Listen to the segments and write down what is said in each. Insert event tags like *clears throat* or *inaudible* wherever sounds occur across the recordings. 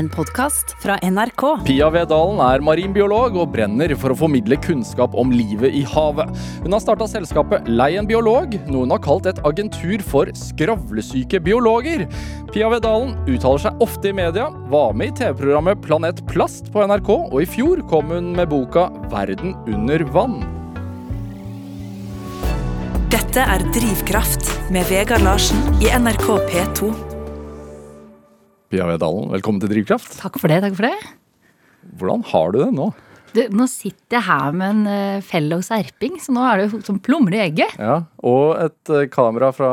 en podkast fra NRK. Pia Vedalen er marinbiolog og brenner for å formidle kunnskap om livet i havet. Hun har starta selskapet Lei en biolog, noe hun har kalt et agentur for skravlesyke biologer. Pia Vedalen uttaler seg ofte i media, var med i TV-programmet Planet Plast på NRK, og i fjor kom hun med boka Verden under vann. Dette er Drivkraft med Vegard Larsen i NRK P2. Pia Vedalen, velkommen til Drivkraft. Takk for det. takk for det. Hvordan har du det nå? Du, nå sitter jeg her med en uh, fellow serping, så nå er det jo som plommer i egget. Ja, Og et uh, kamera fra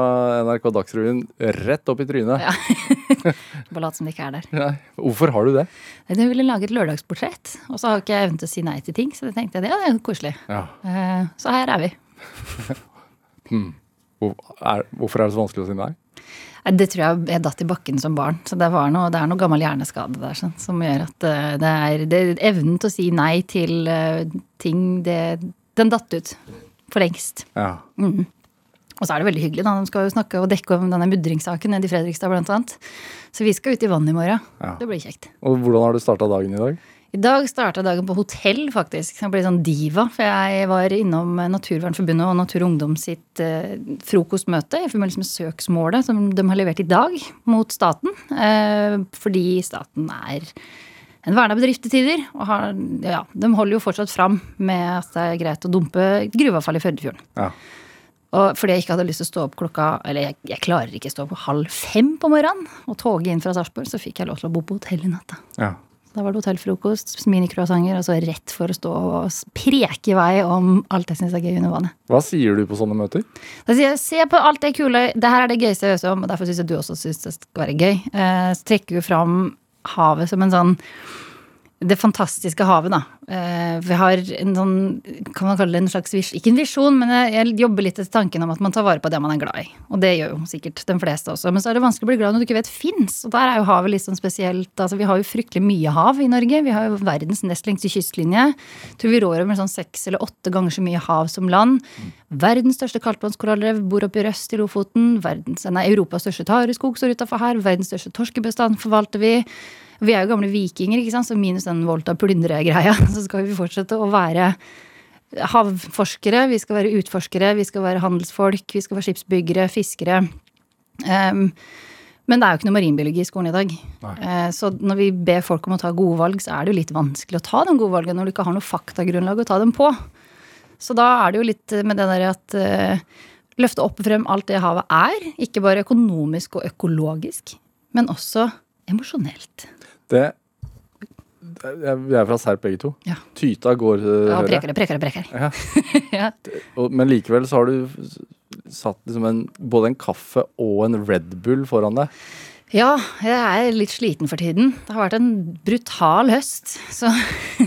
NRK Dagsrevyen rett opp i trynet. Ja. *laughs* Bare lat som det ikke er der. Nei, Hvorfor har du det? Jeg ville lage et lørdagsportrett, og så har ikke jeg evnen til å si nei til ting. Så det tenkte jeg, ja, det er koselig. Ja. Uh, så her er vi. *laughs* Hmm. Hvorfor er det så vanskelig å si nei? Det tror jeg jeg datt i bakken som barn. Så det, noe, det er noe gammel hjerneskade der sånn, som gjør at uh, det er det, evnen til å si nei til uh, ting, det, den datt ut for lengst. Ja. Mm. Og så er det veldig hyggelig. da, De skal jo snakke og dekke om denne mudringssaken nede i Fredrikstad blant annet. Så vi skal ut i vannet i morgen. Ja. Det blir kjekt. Og hvordan har du starta dagen i dag? I dag starta dagen på hotell, faktisk. Jeg ble sånn diva. For jeg var innom Naturvernforbundet og Natur og Ungdom sitt eh, frokostmøte i forbindelse med søksmålet som de har levert i dag mot staten. Eh, fordi staten er en verna bedrift til tider. Og har, ja, de holder jo fortsatt fram med at det er greit å dumpe gruveavfall i Førdefjorden. Ja. Og fordi jeg ikke hadde lyst til å stå opp klokka Eller jeg, jeg klarer ikke å stå opp halv fem på morgenen og toge inn fra Sarpsborg, så fikk jeg lov til å bo på hotell i natt. ja. Da var det hotellfrokost, minicroissanter, og så rett for å stå og preke i vei om alt jeg syns er gøy under vannet. Hva sier du på sånne møter? Da sier jeg se på alt det kule, det her er det gøyeste jeg øser om, og derfor syns jeg du også syns det skal være gøy. Eh, så trekker vi fram havet som en sånn det fantastiske havet, da. Eh, vi har en sånn, kan man kalle det en slags visjon, ikke en visjon, men jeg jobber litt til tanken om at man tar vare på det man er glad i. Og det gjør jo sikkert de fleste også. Men så er det vanskelig å bli glad når du ikke vet fins. Og der er jo havet litt sånn spesielt. Altså, vi har jo fryktelig mye hav i Norge. Vi har jo verdens nest lengste kystlinje. Tror vi rår over sånn seks eller åtte ganger så mye hav som land. Verdens største kaldtvannskorallrev bor oppe i Røst i Lofoten. Verdens, nei, Europas største tareskog står utafor her. Verdens største torskebestand forvalter vi. Vi er jo gamle vikinger, ikke sant? så minus den volta plyndre-greia. *laughs* Så skal vi fortsette å være havforskere, vi skal være utforskere, vi skal være handelsfolk, vi skal være skipsbyggere, fiskere. Um, men det er jo ikke noe marinbiologi i skolen i dag. Uh, så når vi ber folk om å ta gode valg, så er det jo litt vanskelig å ta de gode valgene når du ikke har noe faktagrunnlag å ta dem på. Så da er det jo litt med det der at uh, løfte opp og frem alt det havet er. Ikke bare økonomisk og økologisk, men også emosjonelt. Det Vi er fra Serp begge to. Ja. Tyta går, uh, Ja, prekere, prekere, prekere. Ja. *laughs* ja. Men likevel så har du satt liksom en, både en kaffe og en Red Bull foran deg. Ja, jeg er litt sliten for tiden. Det har vært en brutal høst. Så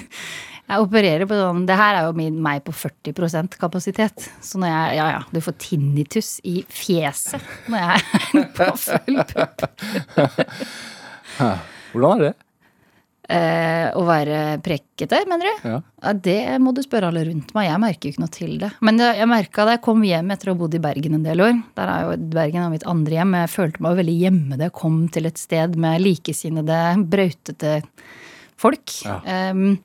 *laughs* jeg opererer på sånn Det her er jo min, meg på 40% kapasitet. Så når jeg Ja ja, du får tinnitus i fjeset når jeg er *laughs* på full pupp. Hvordan er det? Eh, å være prekkete, mener du? Ja. Ja, Det må du spørre alle rundt meg. Jeg merker jo ikke noe til det. Men jeg, merka det. jeg kom hjem etter å ha bodd i Bergen en del år. Der er jo Bergen er mitt andre hjem. Jeg følte meg veldig hjemme da jeg kom til et sted med likesinnede, brautete folk. Ja. Eh,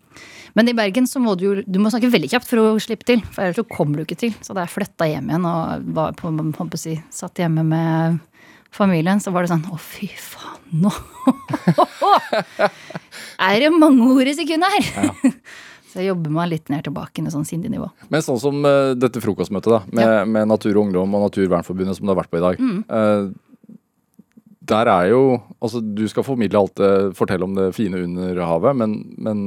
men i Bergen så må du jo du må snakke veldig kjapt for å slippe til. For ellers så kommer du ikke til. Så da jeg flytta hjem igjen og var på, på, på, si, satt hjemme med familien, så var det sånn Å, fy faen, nå *laughs* er det mange ord i sekundet her! *laughs* Så jeg jobber meg litt ned tilbake i sånn sindig nivå. Men sånn som uh, dette frokostmøtet da, med, med Natur og Ungdom og Naturvernforbundet som du har vært på i dag. Mm. Uh, der er jo Altså, du skal formidle alt det, fortelle om det fine under havet, men, men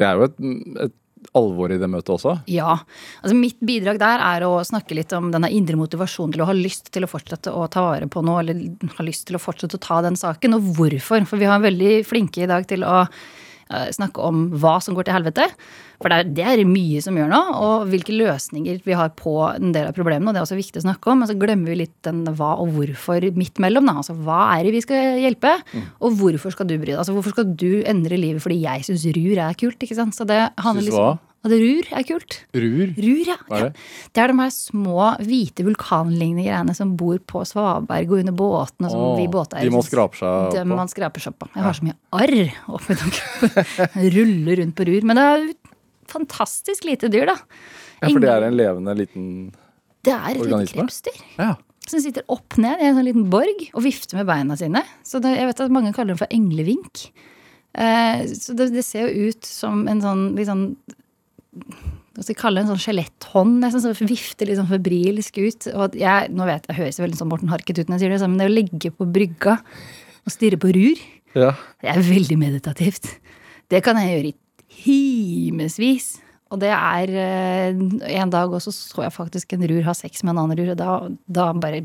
det er jo et, et alvor i det møtet også. Ja. altså Mitt bidrag der er å snakke litt om denne indre motivasjonen til å ha lyst til å fortsette å ta vare på noe, eller ha lyst til å fortsette å ta den saken, og hvorfor. For vi har veldig flinke i dag til å snakke om hva som går til helvete. For det er, det er mye som gjør nå, og hvilke løsninger vi har på en del av problemene. Og det er også viktig å snakke om. Men så glemmer vi litt den hva og hvorfor midt mellom. Da. Altså hva er det vi skal hjelpe, og hvorfor skal du bry deg? Altså hvorfor skal du endre livet fordi jeg syns rur er kult? ikke sant? Så det handler liksom hva? det rur er kult. Rur? Rur, ja. Hva er det? Det er de her små, hvite vulkanlignende greiene som bor på svaberg og under båtene. Som Åh, vi båteiere de man skraper seg de på. man skraper seg på. Jeg har så mye arr oppi dem. *laughs* Ruller rundt på rur. Men det er jo fantastisk lite dyr, da. Ja, for det er en levende liten Det er et lite organisme? krepsdyr. Ja. Som sitter opp ned i en sånn liten borg og vifter med beina sine. Så det, jeg vet at mange kaller den for englevink. Eh, så det, det ser jo ut som en sånn litt sånn hva skal jeg kalle det, en sånn skjeletthånd nesten, som vifter litt sånn febrilsk ut. Og at jeg, nå vet jeg, jeg høres veldig sånn Morten Harket ut når jeg sier det, men det å ligge på brygga og stirre på rur, ja. det er veldig meditativt. Det kan jeg gjøre i timevis. Og det er eh, En dag også så jeg faktisk en rur ha sex med en annen rur, og da, da bare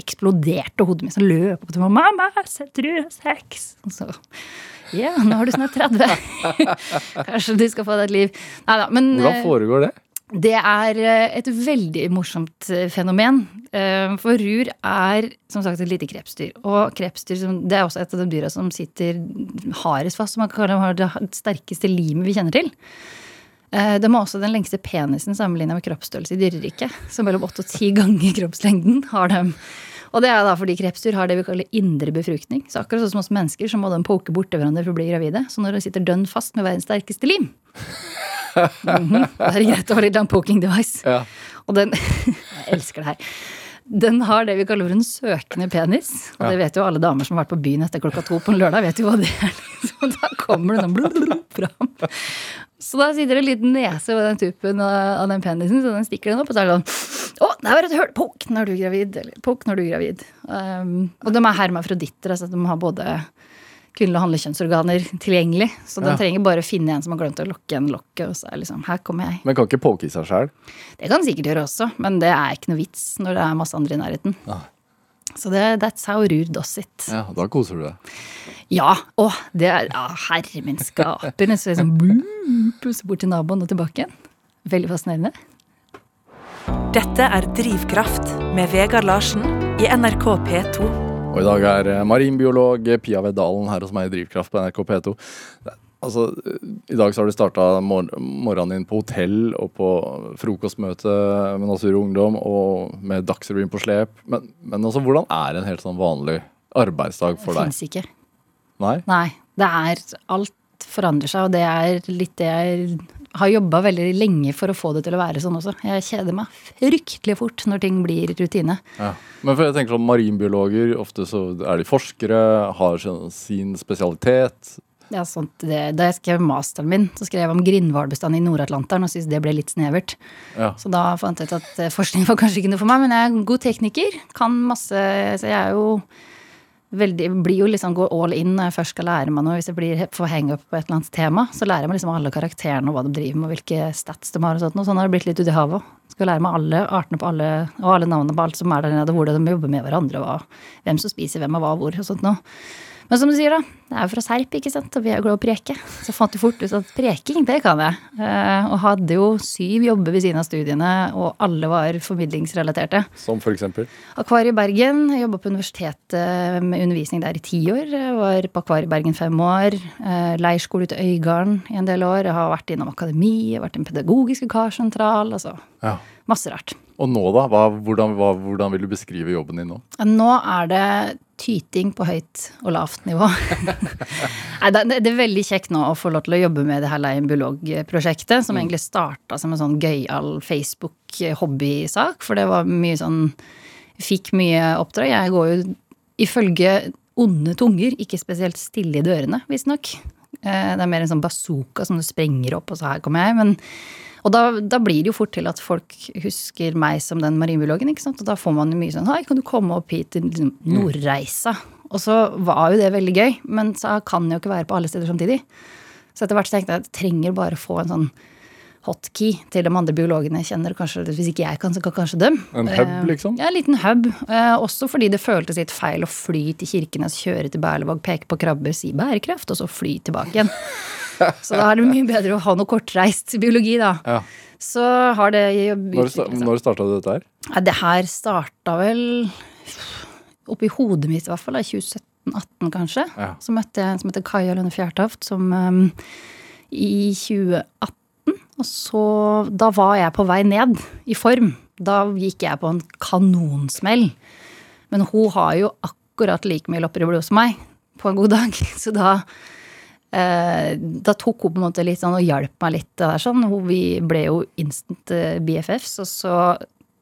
eksploderte hodet mitt. Så løp opp til meg. 'Mamma, har sett rur ha sex!' Og så Ja, nå er du snart 30. *laughs* Kanskje du skal få deg et liv. Nei da, men Hvordan eh, foregår det? det er eh, et veldig morsomt fenomen. For rur er som sagt et lite krepsdyr. Og krepsdyr det er også et av de dyra som sitter hardest fast. Som man kan kalle har det sterkeste limet vi kjenner til. Eh, De har også den lengste penisen sammenlignet med kroppsstørrelse i dyreriket. Så mellom åtte og ti ganger kroppslengden har de. Og det er da fordi krepsdyr har det vi kaller indre befruktning. Så akkurat sånn som oss mennesker så må de poke borti hverandre for å bli gravide. Så når de sitter dønn fast med verdens sterkeste lim, mhm, da er det greit å ha litt poking device. Ja. Og den *laughs* Jeg elsker det her. Den har det vi kaller for en søkende penis. Og det vet jo alle damer som har vært på byen etter klokka to på en lørdag. vet jo hva det er. *laughs* Så da kommer det sånn fram. Så da sitter det en liten nese ved den tuppen av av den penisen, så den stikker den opp, og så er det sånn Å, der var et hull! Pukk når du er gravid. Eller pukk når du er gravid. Um, og de er hermafroditter, altså de har både kvinnelige og handlige kjønnsorganer tilgjengelig. Så den Ja. trenger bare å finne en som har glemt å lokke igjen lokket, og så er liksom Her kommer jeg. Men kan ikke poke i seg sjæl? Det kan den sikkert gjøre også, men det er ikke noe vits når det er masse andre i nærheten. Ja. Så det, that's how Ruud does it. Ja, da koser du deg. Ja, å, det er ja, Herre min skaper. Så er Puster sånn bort til naboen og tilbake igjen. Veldig fascinerende. Dette er Drivkraft med Vegard Larsen i NRK P2. Og i dag er eh, marinbiolog Pia Vedalen her hos meg i Drivkraft på NRK P2. Altså, I dag så har du starta mor morgenen din på hotell og på frokostmøte med Natur og Ungdom og med Dagsrevyen på slep. Men, men altså, hvordan er en helt sånn vanlig arbeidsdag for deg? Det Fins ikke. Nei? Nei. Det er Alt forandrer seg, og det er litt det jeg har jobba veldig lenge for å få det til å være sånn også. Jeg kjeder meg fryktelig fort når ting blir rutine. Ja. Men for jeg tenker sånn marinbiologer, ofte så er de forskere, har sin spesialitet. Ja, sånt, det, da jeg skrev masteren min, så skrev jeg om grindhvalbestanden i Nord-Atlanteren og syntes det ble litt snevert. Ja. Så da fant jeg ut at eh, forskning var kanskje ikke noe for meg, men jeg er god tekniker. Kan masse Så jeg er jo veldig Blir jo liksom gå all in når jeg først skal lære meg noe. Hvis jeg blir for hang up på et eller annet tema, så lærer jeg meg liksom alle karakterene og hva de driver med, og hvilke stats de har og sånt. Og sånn har det blitt litt uti havet òg. Skal lære meg alle artene på alle, og alle navnene på alt som er der nede, og hvordan de jobber med hverandre, og hva, hvem som spiser hvem og hva hvor, og sånt noe. Men som du sier, da. Det er jo fra Serp, ikke sant, og vi er jo glad i å preke. Så fant jo fort ut at preking, det kan jeg. Eh, Og hadde jo syv jobber ved siden av studiene, og alle var formidlingsrelaterte. Som for eksempel. Akvariet Bergen. Jobba på universitetet med undervisning der i ti år. Jeg var på Akvariet Bergen fem år. Eh, Leirskole ute i Øygarden i en del år. Jeg har vært innom akademi, jeg har vært en pedagogisk karsentral. Altså Ja. masse rart. Og nå, da? Hva, hvordan, hva, hvordan vil du beskrive jobben din nå? Nå er det tyting på høyt og lavt nivå. *laughs* Nei, det, er veldig kjekt nå å få lov til å jobbe med det her Leien biolog-prosjektet, som egentlig starta som en sånn gøyal Facebook-hobbysak, for det var mye sånn Fikk mye oppdrag. Jeg går jo ifølge onde tunger ikke spesielt stille i dørene, visstnok. Eh, Det er mer en sånn bazooka som du sprenger opp, og så her kommer jeg. Men, og da, da blir det jo fort til at folk husker meg som den marinbiologen. ikke sant? Og da får man jo mye sånn Hei, kan du komme opp hit til liksom, Nordreisa? Og så var jo det veldig gøy, men så kan jeg jo ikke være på alle steder samtidig. Så etter hvert så tenkte jeg at jeg trenger bare å få en sånn hotkey til de andre biologene jeg kjenner. Kanskje, hvis ikke jeg kan, så kan kanskje dem. En hub, Eh, liksom? Ja, en liten hub. Eh, også fordi det føltes litt feil å fly til Kirkenes, kjøre til Berlevåg, peke på krabber, si bærekraft, og så fly tilbake igjen. *laughs* *laughs* så da er det mye bedre å ha noe kortreist biologi, da. Ja. Så har det Når, når starta du dette her? Ja, det her starta vel oppi hodet mitt, i hvert fall. I 2017-18, kanskje. Ja. Så møtte jeg en som heter Kaja Lønne Fjærtoft, som um, i 2018 Og så, da var jeg på vei ned i form. Da gikk jeg på en kanonsmell. Men hun har jo akkurat like mye lopper i blodet som meg på en god dag. *laughs* Så da, da tok hun på en måte litt sånn og hjalp meg litt. Der, sånn. Vi ble jo instant eh, BFFs, og så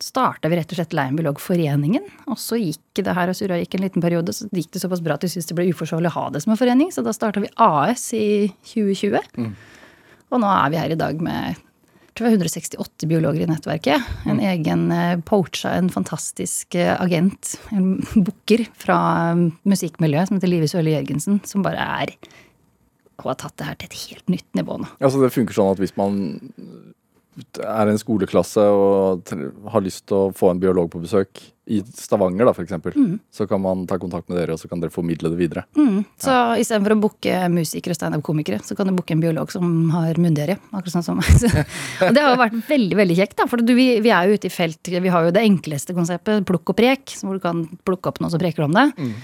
starta vi rett og slett Leirbiologforeningen. Og så gikk det her og surra gikk en liten periode, så gikk det såpass bra at vi syntes det ble uforsvarlig å ha det som en forening, så da starta vi AS i 2020. Mm. Og nå er vi her i dag med jeg tror det var 168 biologer i nettverket. En mm. egen uh, poacha, en fantastisk agent, en booker fra musikkmiljøet som heter Live Sørli Jørgensen, som bare er og har tatt det her til et helt nytt nivå nå. Altså det funker sånn at hvis man er en skoleklasse og har lyst til å få en biolog på besøk i Stavanger, da, f.eks., mm. så kan man ta kontakt med dere, og så kan dere formidle det videre. Mm. Så ja. istedenfor å booke musikere og standup-komikere, så kan du booke en biolog som har munndiaré. Akkurat sånn som meg. *laughs* og det har jo vært veldig veldig kjekt, da. For du, vi, vi, er jo ute i felt. Vi har jo det enkleste konseptet, plukk og prek, hvor du kan plukke opp noe som preker om det. Mm.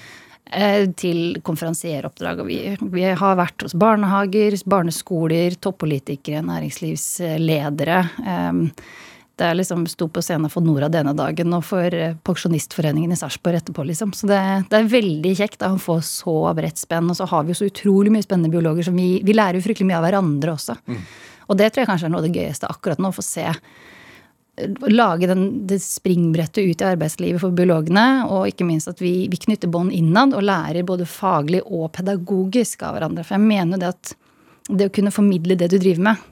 Eh, til konferansieroppdrag. Og vi, vi, har vært hos barnehager, barneskoler, toppolitikere, næringslivsledere. Det er liksom sto på scenen for Nora denne dagen og for eh, Pensjonistforeningen i Sarpsborg etterpå, liksom. Så det, det, er veldig kjekt å få så bredt spenn. Og så har vi jo så utrolig mye spennende biologer som vi, vi lærer jo fryktelig mye av hverandre også. Mm. Og det tror jeg kanskje er noe av det gøyeste akkurat nå, å få se lage den, det springbrettet ut i arbeidslivet for biologene. Og ikke minst at vi, vi knytter bånd innad og lærer både faglig og pedagogisk av hverandre. For jeg mener det at det å kunne formidle det du driver med,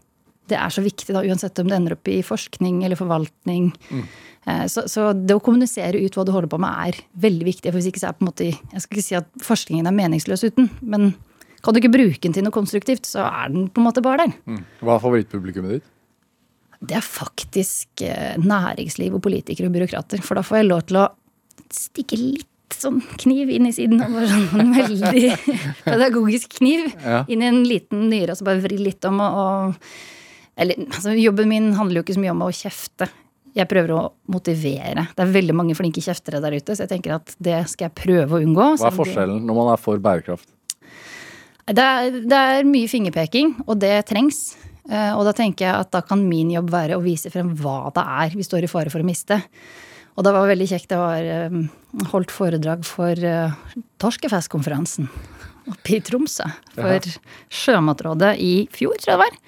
det er så viktig, da, uansett om det ender opp i forskning eller forvaltning. Mm. Eh, så, så, det å kommunisere ut hva du holder på med, er veldig viktig. For hvis ikke så er på en måte Jeg skal ikke si at forskningen er meningsløs uten, men kan du ikke bruke den til noe konstruktivt, så er den på en måte bare der. Mm. Hva er favorittpublikummet ditt? Det er faktisk eh, næringsliv og politikere og byråkrater. For da får jeg lov til å stikke litt sånn kniv inn i siden. Og bare sånn en *laughs* veldig pedagogisk kniv ja. inn i en liten nyre og så bare vri litt om og, og Eller altså, jobben min handler jo ikke så mye om å kjefte. Jeg prøver å motivere. Det er veldig mange flinke kjeftere der ute, så jeg tenker at det skal jeg prøve å unngå. Hva er forskjellen når man er for bærekraft? Det er, det er mye fingerpeking, og det trengs. Eh, og da tenker jeg at da kan min jobb være å vise frem hva det er vi står i fare for å miste. Og det var veldig kjekt. Jeg var eh, holdt foredrag for uh, Torskefestkonferansen oppe i Tromsø. For ja. Sjømatrådet i fjor, tror jeg det var.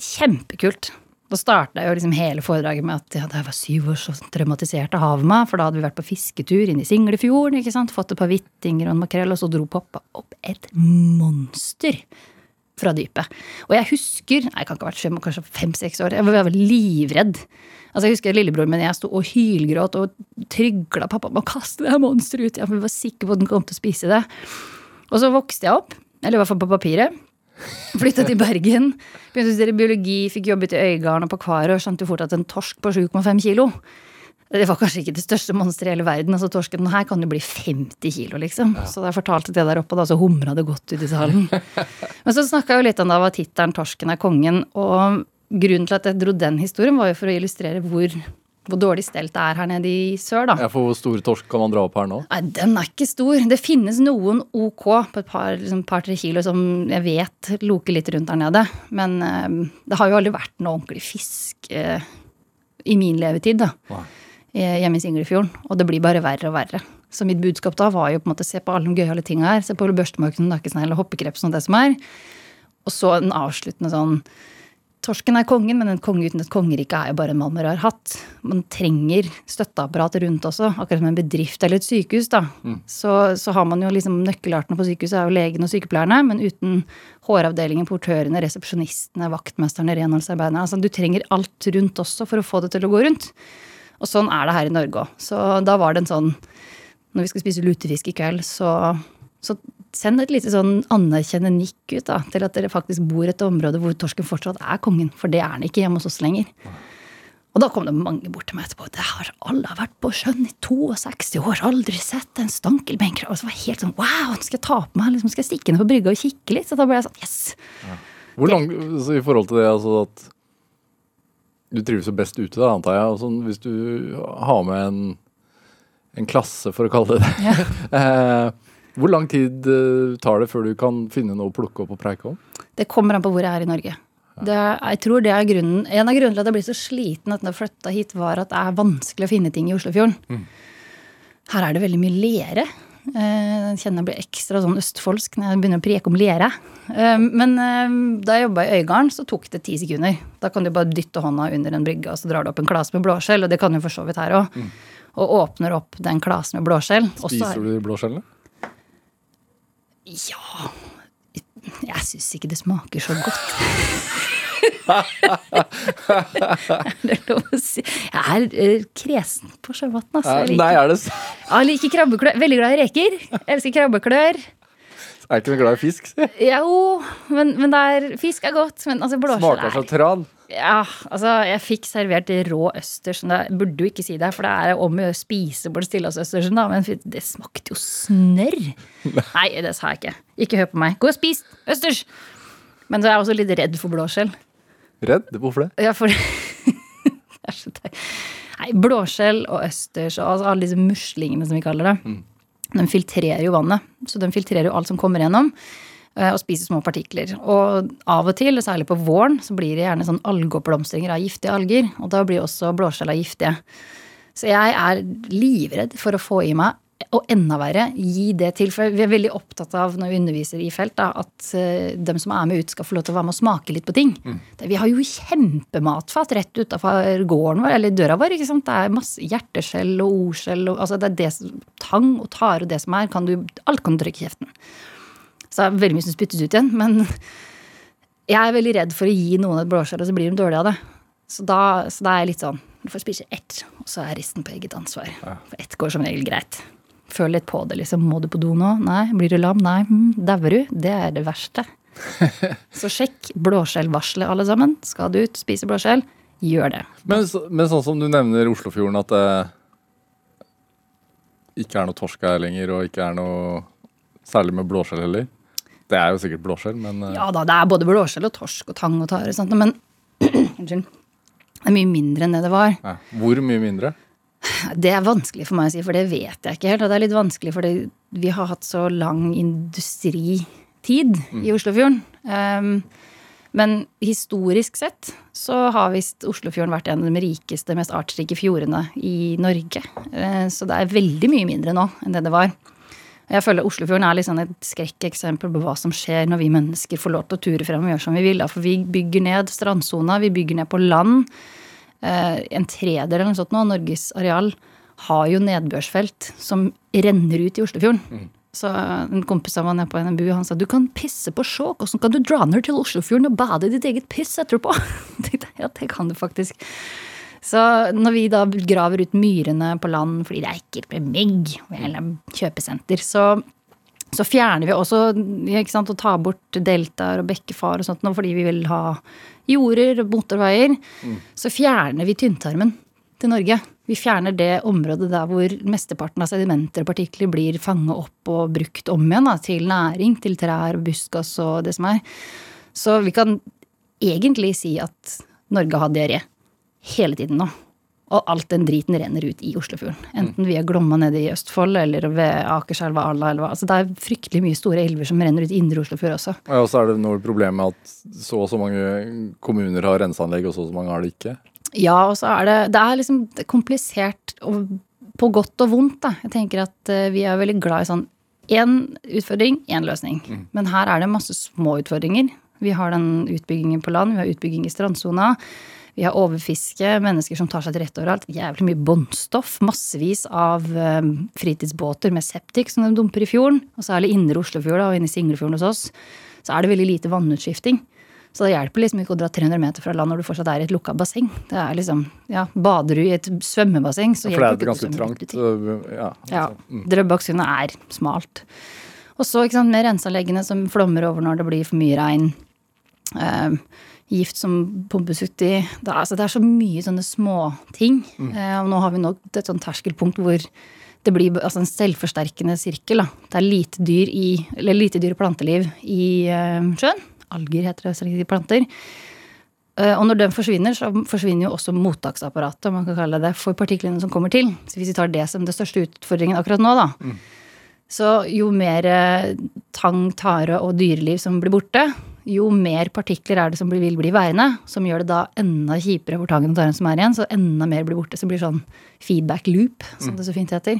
Kjempekult. Da starta jeg jo liksom hele foredraget med at ja, da jeg var syv år, så traumatiserte havet meg. For da hadde vi vært på fisketur inne i Singlefjorden, ikke sant? fått et par hvittinger og en makrell, og så dro pappa opp et monster fra dypet. Og jeg husker Jeg kan ikke ha vært fem, kanskje fem-seks år. Jeg var, jeg var livredd. Altså Jeg husker lillebroren min jeg sto og hylgråt og trygla pappa om å kaste det monsteret ut. Jeg var sikker på at den kom til å spise det. Og så vokste jeg opp, eller i hvert fall på papiret. Flytta til Bergen. Begynte å studere biologi, fikk jobbet i Øygarden og på Kvaret og skjønte fort at en torsk på 7,5 kilo det var kanskje ikke det største monsteret i hele verden. altså Torsken her kan jo bli 50 kilo, liksom. Ja. Så da jeg fortalte det der oppe, da, så humra det godt ut i salen. *laughs* Men så snakka jeg jo litt om da var tittelen 'Torsken er kongen'. Og grunnen til at jeg dro den historien, var jo for å illustrere hvor, hvor dårlig stelt det er her nede i sør, da. Ja, For hvor stor torsk kan man dra opp her nå? Nei, Den er ikke stor. Det finnes noen OK på et par-tre liksom, par, kilo som jeg vet loker litt rundt der nede. Men uh, det har jo aldri vært noe ordentlig fisk uh, i min levetid, da. Wow hjemme i Singlefjorden. Og det blir bare verre og verre. Så mitt budskap da var jo på en måte se på alle de gøyale tinga her. Se på børstemarken, nakkesnegl og hoppekreps og det som er. Og så en avsluttende sånn Torsken er kongen, men en konge uten et kongerike er jo bare en mann med rar hatt. Man trenger støtteapparat rundt også, akkurat som en bedrift eller et sykehus. da. Mm. Så, så, har man jo liksom nøkkelartene på sykehuset er jo legen og sykepleierne, men uten håravdelingen, portørene, resepsjonistene, vaktmesterne, renholdsarbeiderne. Altså, du trenger alt rundt også for å få det til å gå rundt. Og sånn er det her i Norge òg. Så da var det en sånn Når vi skal spise lutefisk i kveld, så, så send et lite sånn anerkjennende nikk ut da, til at dere faktisk bor i et område hvor torsken fortsatt er kongen. For det er den ikke hjemme hos oss lenger. Og da kom det mange bort til meg etterpå. Det har alle vært på sjøen i 62 år, aldri sett en stankelbenk. Og så var jeg helt sånn wow, nå skal jeg ta på meg, liksom skal jeg stikke ned på brygga og kikke litt. Så da ble jeg sånn yes. Ja. Hvor lang, så I forhold til det, altså at du trives jo best ute, da, antar jeg. Sånn, hvis du har med en, en, klasse, for å kalle det det. Ja. *laughs* Eh, hvor lang tid eh, tar det før du kan finne noe å plukke opp og preike om? Det kommer an på hvor jeg er i Norge. Det, jeg tror det er grunnen, En av grunnene til at jeg blir så sliten etter at jeg flytta hit, var at det er vanskelig å finne ting i Oslofjorden. Her er det veldig mye lere. Eh, Jeg kjenner jeg blir ekstra sånn østfoldsk når jeg begynner å preke om lere. Eh, Men eh, da jeg jobba i Øygarden, så tok det ti sekunder. Da kan du bare dytte hånda under en brygge, og så drar du opp en klase med blåskjell. Og det kan du for så vidt her òg. Og åpner opp den klasen med blåskjell. er- Spiser du de blåskjellene? Ja Jeg syns ikke det smaker så godt. *laughs* det er lov å si. Jeg er eh, kresen på sjøvann, altså. Jeg Nei, er det sant? jeg liker krabbeklør. Veldig glad i reker. Jeg elsker krabbeklør. Jeg er ikke noe glad i fisk. si. Jo, men, men det er, fisk er godt. Men altså, blåskjell Smaker så er tran. Ja, altså, jeg fikk servert rå østers. Jeg burde jo ikke si det, for det er om å gjøre å spise på det stillehavsøstersen, da. Men det smakte jo snørr. *laughs* Nei, det sa jeg ikke. Ikke hør på meg. Gå og spis østers! Men så er jeg også litt redd for blåskjell. Redd? Hvorfor det? Ja, for *laughs* Det er så teit. Nei, blåskjell og østers og altså alle disse muslingene, som vi kaller det, de filtrerer jo vannet. Så de filtrerer jo alt som kommer gjennom, eh, og spiser små partikler. Og av og til, særlig på våren, så blir det gjerne sånn algeoppblomstringer av giftige alger. Og da blir også blåskjella giftige. Så jeg er livredd for å få i meg, og enda verre, gi det til. For vi er veldig opptatt av når vi underviser i felt, da, at uh, dem som er med ut, skal få lov til å være med og smake litt på ting. Det, vi har jo kjempematfat rett utafor gården vår, eller døra vår. ikke sant? Det er masse hjerteskjell og ordskjell og altså det er det som, tang og tare og det som er. Kan du, alt kan du trykke i kjeften. Så det er veldig mye som spyttes ut igjen. Men *laughs* jeg er veldig redd for å gi noen et blåskjell, og så blir de dårlige av det. Så da, så da er jeg litt sånn Du får spise ett, og så er resten på eget ansvar. For ett går som regel greit. Føl litt på det, liksom. Må du på do nå? Nei. Blir du lam? Nei. Hm. Dauer du? Det er det verste. *laughs* Så sjekk blåskjellvarselet, alle sammen. Skal du ut, spise blåskjell, gjør det. Men, så- men sånn som du nevner Oslofjorden, at det ikke er noe torsk her lenger, og ikke er noe særlig med blåskjell heller. Det er jo sikkert blåskjell, men eh, Ja da, det er både blåskjell og torsk og tang og tare, men *clears throat* Unnskyld. Det er mye mindre enn det det var. ja. hvor mye mindre? *sighs* Det er vanskelig for meg å si, for det vet jeg ikke helt. Og det er litt vanskelig fordi vi har hatt så lang industritid i Oslofjorden. Um, men historisk sett så har visst Oslofjorden vært en av de rikeste, mest artsrike fjordene i Norge. Eh, Så det er veldig mye mindre nå enn det det var. Jeg føler Oslofjorden er liksom et skrekkeksempel på hva som skjer når vi mennesker får lov til å ture frem og gjøre som vi vil. For vi bygger ned strandsona, vi bygger ned på land. Eh, En tredel eller noe sånt nå, Norges areal har jo nedbørsfelt som renner ut i Oslofjorden. Så en kompis av meg nede på NMBU han sa du kan pisse på Skjåk, og så kan du dra ned til Oslofjorden og bade i ditt eget piss etterpå. *laughs* Ja, det kan du faktisk. Så når vi da graver ut myrene på land fordi det er ekkelt med mygg og kjøpesenter, så, så fjerner vi også ikke sant, å ta bort deltaer og bekkefar og sånt nå fordi vi vil ha jorder og motorveier. Så fjerner vi tynntarmen til Norge. Vi fjerner det området der hvor mesteparten av sedimenter og partikler blir fanget opp og brukt om igjen da, til næring, til trær og buskas og det som er. Så vi kan egentlig si at Norge har diaré hele tiden nå. Og alt den driten renner ut i Oslofjorden. Enten via Glomma nede i Østfold eller ved Akerselva, Alla eller. Altså, det er fryktelig mye store elver som renner ut i indre Oslofjord også. Og så er det noe problem med at så og så mange kommuner har renseanlegg, og så og så mange har det ikke. Ja, og så er det Det er liksom er komplisert og på godt og vondt, da. Jeg tenker at eh, vi er veldig glad i sånn én utfordring, én løsning. Men her er det masse små utfordringer. Vi har den utbyggingen på land, vi har utbygging i strandsona. Vi har overfiske, mennesker som tar seg til rette overalt. Jævlig mye båndstoff. Massevis av eh, fritidsbåter med septik som de dumper i fjorden. Og særlig indre Oslofjord og inne i Singlefjorden hos oss. Så er det veldig lite vannutskifting. Så det hjelper liksom ikke å dra 300 meter fra land når du fortsatt er i et lukka basseng. Det er liksom, ja, Bader du i et svømmebasseng, så det er hjelper et ganske ikke svømme trangt øh, Ja. Ja. altså, mm. Drøbaksundet er smalt. Og så ikke sant, med renseanleggene som flommer over når det blir for mye regn. Eh, gift som pumpes uti. Det, altså, det er så mye sånne småting. Eh, og nå har vi nå et sånt terskelpunkt hvor det blir altså, en selvforsterkende sirkel. Da. Det er lite dyr, i, eller lite dyr planteliv i eh, sjøen. Alger heter det, ikke planter. Eh, Og når den forsvinner, så forsvinner jo også mottaksapparatet om man kan kalle det, for partiklene som kommer til. Så hvis vi tar det som den største utfordringen akkurat nå, da, så jo mer eh, tang, tare og dyreliv som blir borte, jo mer partikler er det som vil bli værende, som gjør det da enda kjipere for tangen og taren som er igjen, så enda mer blir borte. Så det blir sånn feedback loop, som det så fint heter.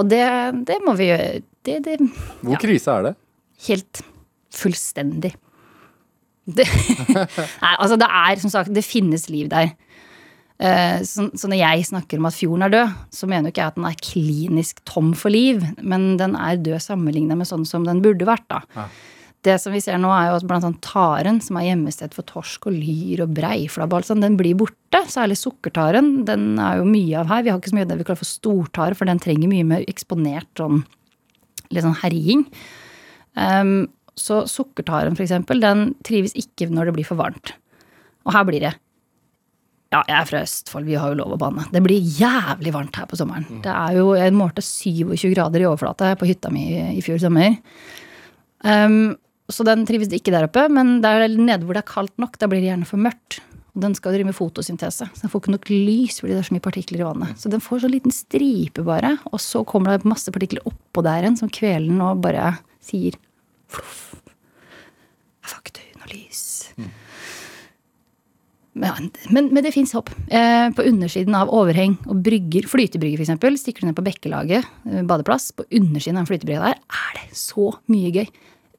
Og det, det må vi gjøre. Det, det Hvor krise er det? helt fullstendig. Det, *laughs* nei, altså det er som sagt, det finnes liv der. Eh, så, så når jeg snakker om at fjorden er død, så mener jo ikke jeg at den er klinisk tom for liv, men den er død sammenlignet med sånn som den burde vært, da. Ja. Det som vi ser nå, er jo at blant annet taren, som er gjemmested for torsk og lyr og breiflabb og den blir borte. Særlig sukkertaren. Den er jo mye av her. Vi har ikke så mye av det vi kaller for stortare, for den trenger mye mer eksponert sånn litt sånn herjing. Um, så sukkertaren, for eksempel, den trives ikke når det blir for varmt. Og her blir det Ja, jeg er fra Østfold, vi har jo lov å banne. Det blir jævlig varmt her på sommeren. Det er jo, Jeg målte 27 grader i overflate på hytta mi i, i fjor sommer. Um, så den trives ikke der oppe, men der nede hvor det er kaldt nok, da blir det gjerne for mørkt. Og den skal drive med fotosyntese, så den får ikke nok lys fordi det er så mye partikler i vannet. Så den får så liten stripe bare, og så kommer det masse partikler oppå der igjen som kveler den og bare sier fluff. Får noe lys. Men, men, men det fins håp. Eh, på undersiden av overheng og brygger, flytebrygger f.eks., stikker du ned på Bekkelaget eh, badeplass, på undersiden av en flytebrygge der er det så mye gøy.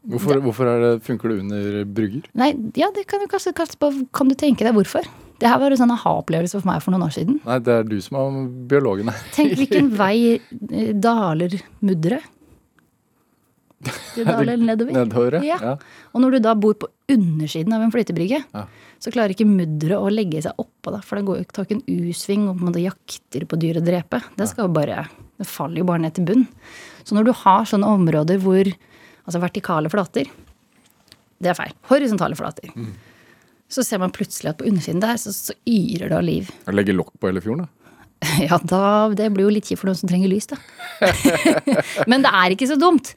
Hvorfor, hvorfor det, funker det under brygger? Nei, ja, det kan du kanskje, kanskje Kan du tenke deg hvorfor? Det her var en sånn aha-opplevelse for meg for noen år siden. Nei, det er du som er biologen her. Tenk hvilken *laughs* vei eh, daler mudderet. Det daler *laughs* nedover. Nedover, Ja. ja. Og når du da bor på undersiden av en flytebrygge, Ja. så klarer ikke mudderet å legge seg oppå, da, for det går jo ikke tar ikke en U-sving og på en måte jakter på dyr å drepe. Det skal jo bare, det faller jo bare ned til bunn. Så når du har sånne områder hvor Altså vertikale flater, det er feil. Horisontale flater. Mm. Så ser man plutselig at på undersiden der så, så yrer det av liv. Legge lokk på hele fjorden, da. *laughs* Ja, da, det blir jo litt kjipt for noen som trenger lys, da. *laughs* Men det er ikke så dumt.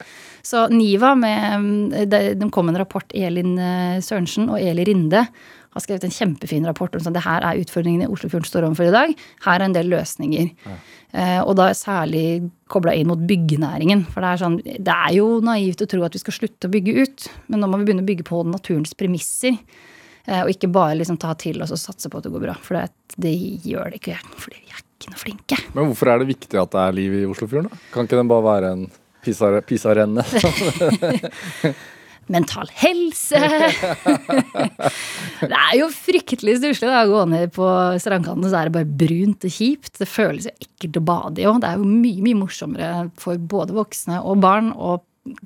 Så NIVA, med, de kom med en rapport, Elin eh, Sørensen og Eli Rinde, har skrevet en kjempefin rapport om sånn, det her er utfordringene Oslofjorden står overfor i dag. Her er en del løsninger. Eh, og da særlig kobla inn mot byggenæringen. For det er, sånn, det er jo naivt å tro at vi skal slutte å bygge ut, men nå må vi begynne å bygge på naturens premisser. Eh, og ikke bare liksom ta til oss og satse på at det går bra. For det, det gjør det ikke, fordi vi er ikke noe flinke. Men hvorfor er det viktig at det er liv i Oslofjorden, da? Kan ikke den bare være en pisa- pisarenne? *laughs* Mental helse! det er jo fryktelig stusslig å gå ned på strandkanten, så er det bare brunt og kjipt. Det føles jo ekkelt å bade i òg. Det er jo mye, mye morsommere for både voksne og barn å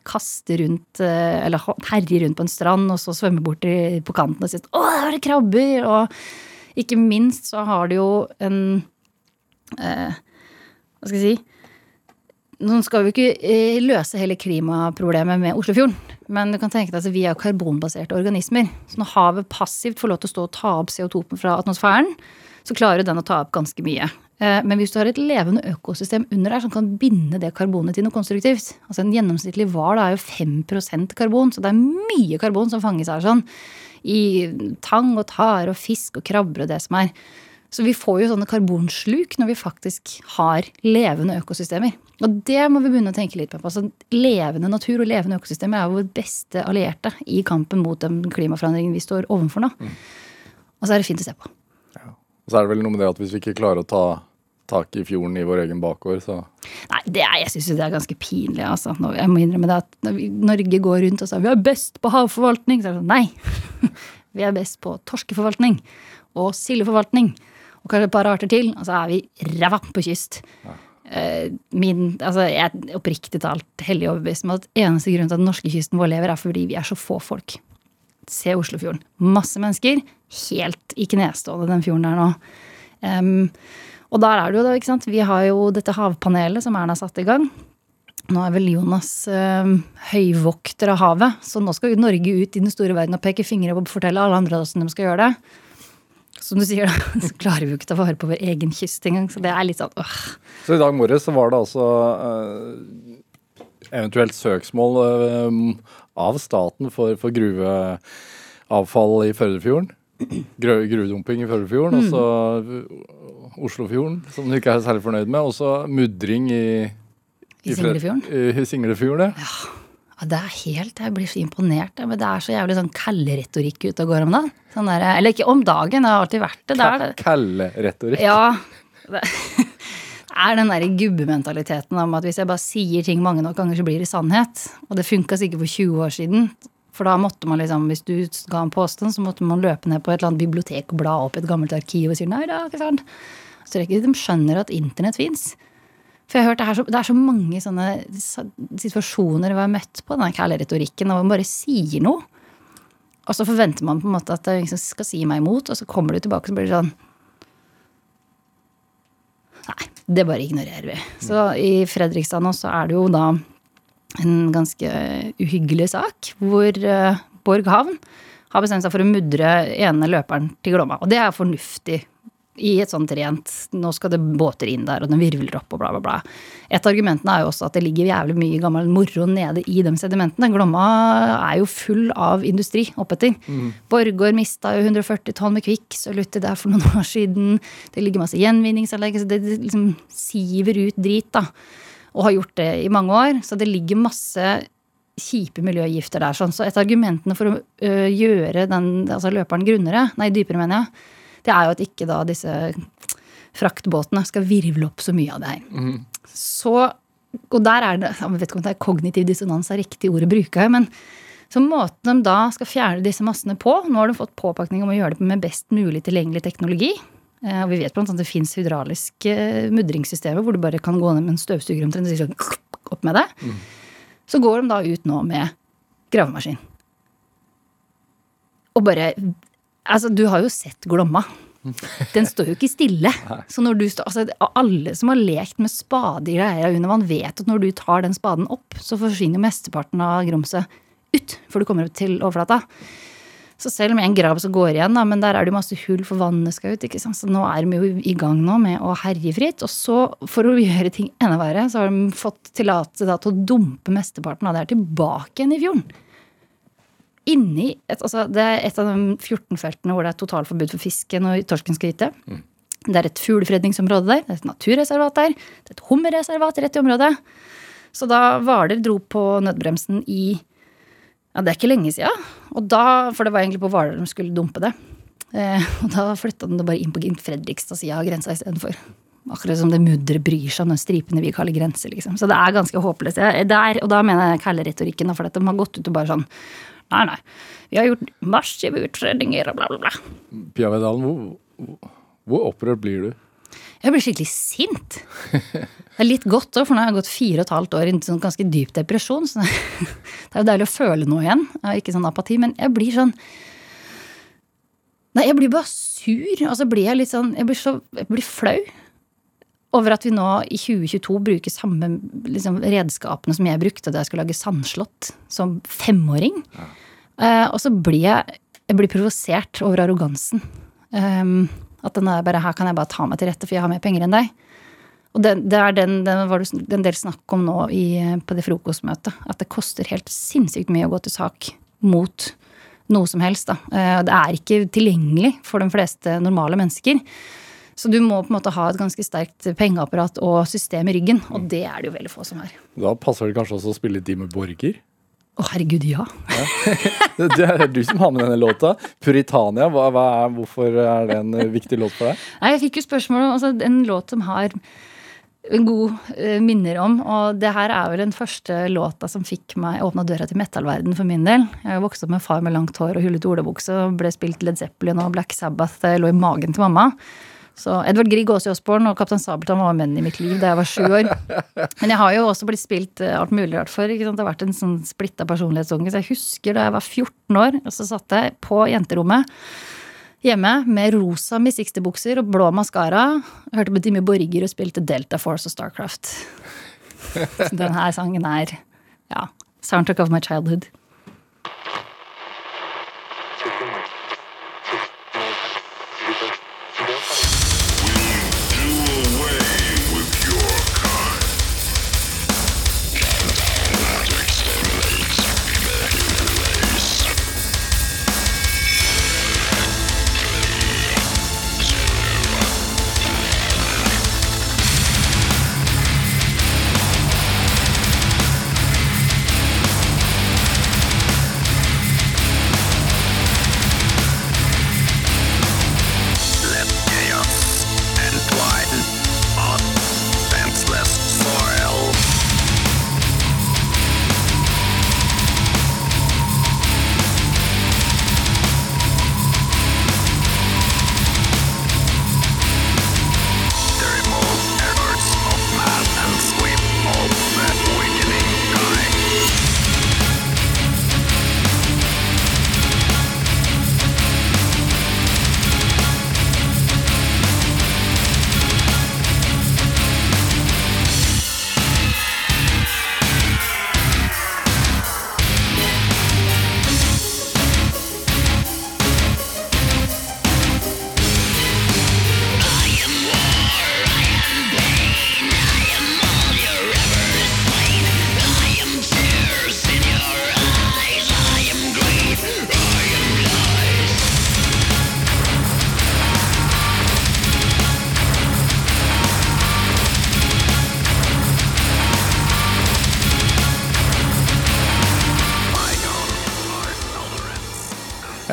kaste rundt, eh, eller herje rundt på en strand, og så svømme bort på kanten og si 'Å, der var det krabber!' Og ikke minst så har det jo en eh, Hva skal jeg si? Nå skal vi ikke eh, løse hele klimaproblemet med Oslofjorden. Men du kan tenke deg at vi er karbonbaserte organismer. Så når havet passivt får lov til å stå og ta opp CO2 fra atmosfæren, så klarer den å ta opp ganske mye. Eh, Men hvis du har et levende økosystem under der som kan binde det karbonet til noe konstruktivt altså En gjennomsnittlig hval er jo 5% karbon, så det er mye karbon som fanges her sånn. I tang og tare og fisk og krabber og det som er. Så vi får jo sånne karbonsluk når vi faktisk har levende økosystemer. Og det må vi begynne å tenke litt på. Altså, levende natur og levende økosystemer er vår beste allierte i kampen mot den klimaforandringen vi står overfor nå. Og så er det fint å se på. Og så er det vel noe med det at hvis vi ikke klarer å ta tak i fjorden i vår egen bakgård, så Nei, det er, jeg syns det er ganske pinlig. Altså. Jeg må innrømme det at når vi, Norge går rundt og sier vi er best på havforvaltning. Så er det sånn, nei. *laughs* Vi er best på torskeforvaltning og sildeforvaltning. Og kanskje et par arter til. Og så er vi ræva på kyst. Eh, Min, altså jeg er oppriktig talt hellig overbevist om at eneste grunn til at den norske kysten vår lever, er fordi vi er så få folk. Se Oslofjorden. Masse mennesker. Helt i knestående, den fjorden der nå. Um, og der er det jo da, ikke sant. Vi har jo dette havpanelet som Erna satte i gang. Nå er vel Jonas eh, høyvokter av havet, så nå skal jo Norge ut i den store verden og peke fingre og fortelle alle andre hvordan de skal gjøre det. Som du sier, da, *laughs* så klarer vi jo ikke ta vare på vår egen kyst engang. Så det er litt sånn øh. Så i dag morges så var det altså eh, eventuelt søksmål eh, av staten for, for gruveavfall i Førdefjorden. Gruvedumping i Førdefjorden, og så eh, Oslofjorden, som du ikke er særlig fornøyd med. Og så mudring i I I Singlefjorden. I Singlefjorden, ja. Ja, det er helt, Jeg blir så imponert. Men det er så jævlig sånn kalleretorikk ute og går om dagen. Sånn der, eller ikke om dagen, det har alltid vært det. det, er. Kalleretorikk. Ja. Det *laughs* er den der gubbementaliteten om at hvis jeg bare sier ting mange nok ganger, så blir det sannhet. Og det funka sikkert for 20 år siden. For da måtte man liksom, hvis du ga en påstand, så måtte man løpe ned på et eller annet bibliotek og bla opp et gammelt arkiv og si nei, det er ikke sant. Så det ikke de skjønner at internett fins. For jeg har hørt det, så, det er så mange sånne situasjoner vi har møtt på den kæle kjærlighetsretorikken, og man bare sier noe. Og så forventer man på en måte at det er ingen som skal si meg imot, og så kommer du tilbake og så blir det sånn Nei, det bare ignorerer vi. Så i Fredrikstad nå så er det jo da en ganske uhyggelig sak hvor uh, Borg havn har bestemt seg for å mudre ene løperen til Glomma. Og det er fornuftig i et sånt rent Nå skal det båter inn der, og den virvler opp, og bla, bla, bla. Et av argumentene er jo også at det ligger jævlig mye gammel moro nede i de sedimentene. Glomma er jo full av industri oppetter. Mm. Borgård mista jo 140 tonn med kvikksølv der for noen år siden. Det ligger masse gjenvinningsanlegg, så det liksom siver ut drit, da. Og har gjort det i mange år. Så det ligger masse kjipe miljøgifter der. Sånn. Så et av argumentene for å gjøre den, altså løperen grunnere, nei, dypere, mener jeg, det er jo at ikke da disse fraktbåtene skal virvle opp så mye av det her. Mm. Så, og der er det Jeg vet ikke om det er kognitiv dissonans er riktig ord å bruke, men så måten de da skal fjerne disse massene på Nå har de fått påpakning om å gjøre det med best mulig tilgjengelig teknologi. Eh, og vi vet blant annet at det fins hydrauliske mudringssystemer hvor du bare kan gå ned med en støvsuger omtrent og sånn opp med det. Mm. Så går de da ut nå med gravemaskin. Og bare Altså, du har jo sett Glomma. Den står jo ikke stille. *laughs* Så når du står, altså, alle som har lekt med spade i greier under vann, vet at når du tar den spaden opp, så forsvinner jo mesteparten av grumset ut før du kommer opp til overflata. Så selv om en grav så går igjen, da, men der er det jo masse hull for vannet skal ut. ikke sant? Så nå er de jo i gang nå med å herje fritt. Og så, for å gjøre ting enda verre, så har de fått tillatelse til å dumpe mesteparten av det her tilbake igjen i fjorden inni et, altså Det er et av de 14 feltene hvor det er totalforbud for fisken og torsken skal gyte. Mm. Det er et fuglefredningsområde der, det er et naturreservat der, det er et hummerreservat rett i området. Så da Hvaler dro på nødbremsen i Ja, det er ikke lenge sia. Og da, for det var egentlig på Hvaler de skulle dumpe det. Eh, og da flytta den det bare inn på Fredrikstad-sida av grensa istedenfor. Akkurat som det mudderet bryr seg om den stripene vi kaller grenser. Liksom. Så det er ganske håpløst. Der, og da mener jeg kælleretorikken, for at de har gått ut og bare sånn Nei, nei. Vi har gjort massive utredninger og bla, bla, bla. Pia Vedalen, hvor, hvor opprørt blir du? Jeg blir skikkelig sint. Det er litt godt òg, for nå har jeg gått fire og et halvt år i en sånn ganske dyp depresjon. Så *laughs* det er jo deilig å føle noe igjen. Ikke sånn apati, men jeg blir sånn Nei, jeg blir bare sur. Og så blir jeg litt sånn Jeg blir, så, jeg blir flau over at vi nå i 2022 bruker samme liksom, redskapene som jeg brukte da jeg skulle lage sandslott som femåring. Ja. Uh, og så blir jeg, jeg blir provosert over arrogansen. Um, at den er bare her kan jeg bare ta meg til rette, for jeg har mer penger enn deg. Og det, det er den, den var det en del snakk om nå i, på det frokostmøtet. At det koster helt sinnssykt mye å gå til sak mot noe som helst. Da. Uh, det er ikke tilgjengelig for de fleste normale mennesker. Så du må på en måte ha et ganske sterkt pengeapparat og system i ryggen, og det er det jo veldig få som har. Da passer det kanskje også å spille litt med Borger? Å, herregud, ja. ja. *laughs* Det er du som har med denne låta. 'Puritania', hva, hva er, hvorfor er det en viktig låt for deg? Nei, Jeg fikk jo spørsmål om altså, en låt som har god uh, minner om. Og det her er vel den første låta som fikk meg åpna døra til metallverden for min del. Jeg vokste vokst opp med far med langt hår og hullete olabukse og ble spilt Led Zeppelin og Black Sabbath. Det lå i magen til mamma. Så Edvard Grieg, Åse Osborn og Kaptein Sabeltann var menn i mitt liv da jeg var sju år. Men jeg har jo også blitt spilt eh, alt mulig rart for. Det har vært en sånn splitta personlighetsunge. Så jeg husker da jeg var 14 år, og så satt jeg på jenterommet hjemme med rosa Miss Sixty-bukser og blå maskara. Hørte på Dimmy Borger og spilte Delta Force og Starcraft. Så denne sangen er ja, soundtrack of my childhood.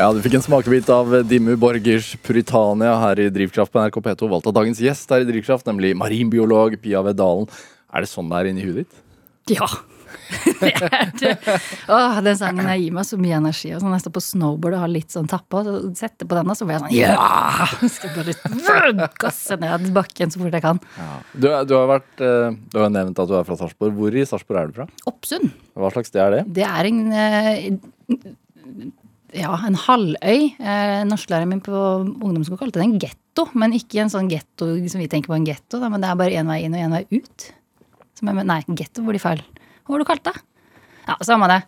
Ja, du fikk en smakebit av Dimmu Borgers 'Puritania' her i Drivkraft på NRK P2. Valgt av dagens gjest her i Drivkraft, nemlig marinbiolog Pia Vedalen. Er det sånn det er inni huet ditt? Ja. *laughs* det er det. Åh, den sangen gir meg så mye energi. Og sånn, jeg står på snowboard og har litt sånn tappa, så setter på den, og så blir jeg sånn ja! Skal bare gasse ned bakken så fort jeg kan. Du, du har vært eh, Du har nevnt at du er fra Sarpsborg. Hvor i Sarpsborg er du fra? Oppsund. Hva slags sted er det? Det er en eh, ja, en halvøy. Eh, Norsklæreren min på ungdomsskolen kalte det en getto. Men ikke en sånn getto som vi tenker på en getto, men det er bare én vei inn og én vei ut. Som er, nei, getto blir feil. Hva var det du kalte det? Ja, samme det.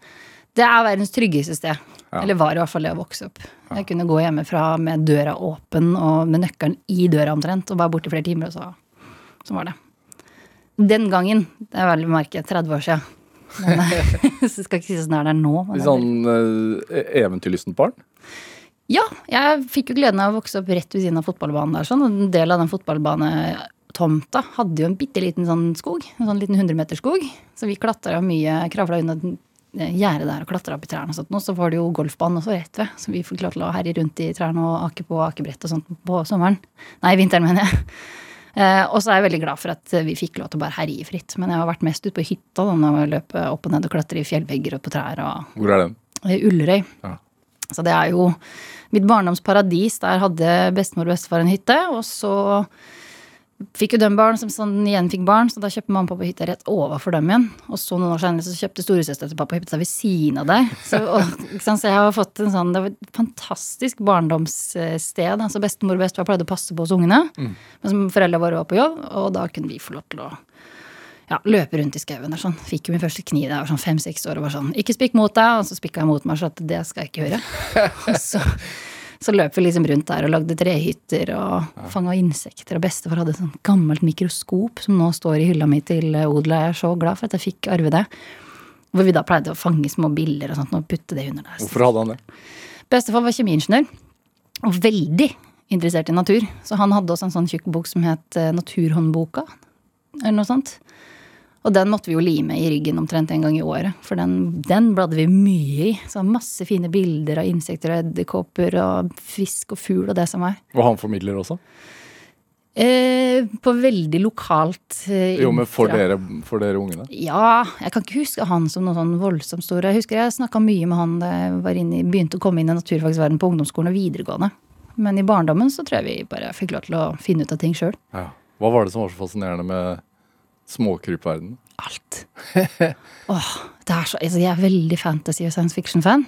Det er verdens tryggeste sted. Ja. Eller var i hvert fall det å vokse opp. Jeg kunne gå hjemmefra med døra åpen og med nøkkelen i døra omtrent, og være borte i flere timer, og så sånn var det. Den gangen, det er vel merket, 30 år siden. Men, *laughs* så skal ikke si sånn er det nå. Litt er sånn uh, eventyrlystent barn? Ja, jeg fikk jo gleden av å vokse opp rett ved siden av fotballbanen der. sånn, og En del av den fotballbanetomta hadde jo en bitte liten sånn skog. En sånn liten 100-meterskog. Så vi klatra mye, kravla unna gjerdet der og klatra opp i trærne og sånt. Og så var det jo golfbanen også rett ved, så vi fikk lov til å herje rundt i trærne og ake på akebrett og sånt på sommeren. Nei, vinteren, mener jeg. Eh, og så er jeg veldig glad for at vi fikk lov til å bare herje fritt. Men jeg har vært mest ute på hytta da, når jeg løper opp og ned og klatrer i fjellvegger og på trær og Hvor er den? i Ullerøy. Ja. Så det er jo mitt barndomsparadis. Der hadde bestemor og bestefar en hytte. Og så fikk jo dem barn som sånn igjen fikk barn, så da kjøpte mamma og pappa hytta rett overfor dem igjen. Og så noen år senere så kjøpte storesøster til pappa hytta ved siden av deg. Så, og, så jeg har fått en sånn, Det var et fantastisk barndomssted. Altså bestemor og bestefar pleide å passe på oss ungene. Men foreldrene foreldra våre var på jobb, og da kunne vi få lov til å ja, løpe rundt i skauen sånn. Fikk jo min første kniv da jeg var sånn fem-seks år og var sånn Ikke spikk mot deg! Og så spikka jeg mot meg, så at det skal jeg ikke gjøre. *laughs* og så, så løp vi liksom rundt der og lagde trehytter og ja. fanga insekter. Og bestefar hadde et sånt gammelt mikroskop som nå står i hylla mi til Odla. Jeg er så glad for at jeg fikk arve det. Hvor vi da pleide å fange små biller og sånt og putte det under der. Hvorfor hadde han det? Bestefar var kjemiingeniør. Og veldig interessert i natur. Så han hadde også en sånn tjukk bok som het eh, Naturhåndboka. Eller noe sånt. Og den måtte vi jo lime i ryggen omtrent en gang i året. For den, den bladde vi mye i. Så masse fine bilder av insekter og edderkopper og fisk og fugl og det som er. Og han formidler også? Eh, på veldig lokalt eh, Jo, men for dere, for dere ungene? Ja, jeg kan ikke huske han som noe sånn voldsomt stor. Jeg husker jeg snakka mye med han da jeg var inne, begynte å komme inn i naturfagsverdenen på ungdomsskolen og videregående. Men i barndommen så tror jeg vi bare fikk lov til å finne ut av ting sjøl. Ja. Hva var det som var så fascinerende med småkrypverdenen? alt. *laughs* Åh, det så, altså jeg er veldig fantasy- og science fiction-fan.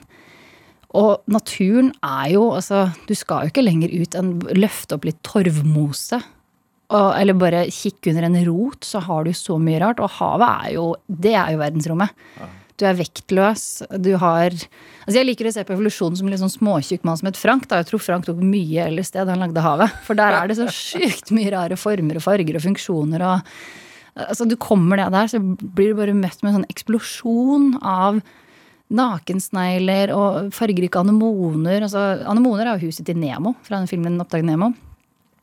Og naturen er jo altså Du skal jo ikke lenger ut enn løfte opp litt torvmose. Og, eller bare kikke under en rot, så har du så mye rart. Og havet er jo Det er jo verdensrommet. Du er vektløs. Du har Altså Jeg liker å se på evolusjonen som en litt sånn småtjukk mann som het Frank. Da. Jeg tror Frank tok mye LSD da han lagde havet. For der er det så *laughs* sjukt mye rare former og farger og funksjoner. og Altså, du kommer ned der, så blir du bare møtt med en sånn eksplosjon av nakensnegler og fargerike anemoner. Altså, anemoner er jo huset til Nemo fra den filmen Oppdag Nemo.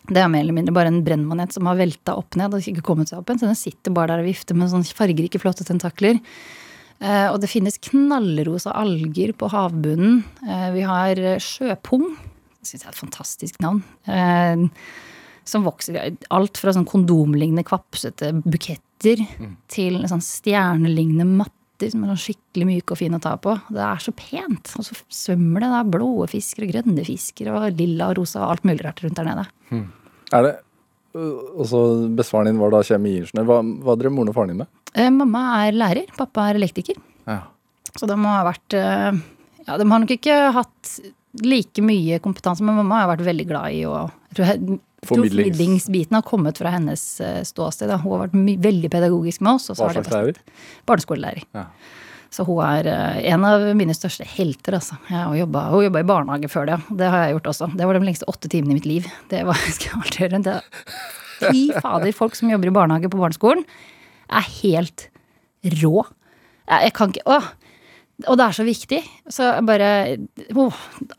Det er mer eller mindre bare en brennmanet som har velta opp ned og ikke kommet seg opp igjen. Så den sitter bare der og vifter med sånne fargerike, flotte tentakler. Eh, og det finnes knallrosa alger på havbunnen. Eh, vi har sjøpung. Det syns jeg er et fantastisk navn. Eh, som vokser alt fra sånn kondomlignende kvapsete buketter til sånn stjernelignende matter som er sånn skikkelig myke og fine å ta på. Det er så pent. Og så svømmer det da blå fisker og grønne fisker og lilla og rosa og alt mulig rart rundt der nede. Er det og også Bestefaren din var da kjemiingeniør. Hva, hva drev moren og faren din med? Eh, mamma er lærer, pappa er elektriker. Ja. Så de må ha vært eh, Ja, de har nok ikke hatt like mye kompetanse, men mamma har vært veldig glad i å jeg tror, jeg, jeg tror Formidlings- formidlingsbiten har kommet fra hennes eh, ståsted. Hun har vært veldig pedagogisk med oss. Hva slags lærer? Barneskolelærer. Ja. Så hun er eh, en av mine største helter, altså. Hun jobba i barnehage før det. Det har jeg gjort også. Det var de lengste åtte timene i mitt liv. Det var, *laughs* skal jeg alltid gjøre. Det, fy fader, folk som jobber i barnehage på barneskolen, er helt rå. Jeg, kan ikke Å! Og det er så viktig. Så bare å,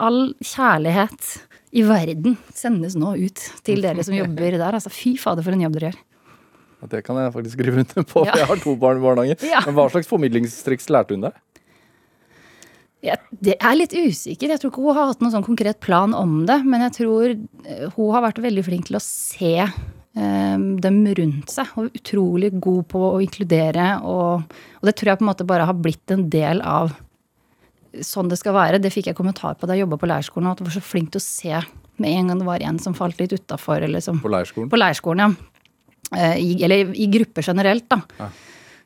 All kjærlighet i verden sendes nå ut til *laughs* dere som jobber der. Altså, fy fader, for en jobb dere gjør. Ja, Det kan jeg faktisk skrive under på. Ja. Jeg har to barn i barnehage. Ja. Men hva slags formidlingstriks lærte hun deg? Jeg, det er litt usikker. Jeg tror ikke hun har hatt noen sånn konkret plan om det. Men jeg tror eh, hun har vært veldig flink til å se um, dem rundt seg. Og utrolig god på å inkludere. Og, og, det tror jeg på en måte bare har blitt en del av sånn det skal være. Det fikk jeg kommentar på da jeg jobba på leirskolen. At du var så flink til å se med en gang det var en som falt litt utafor. Liksom. På leirskolen? På leirskolen, ja. Eh, I, eller i grupper generelt, da. Ja.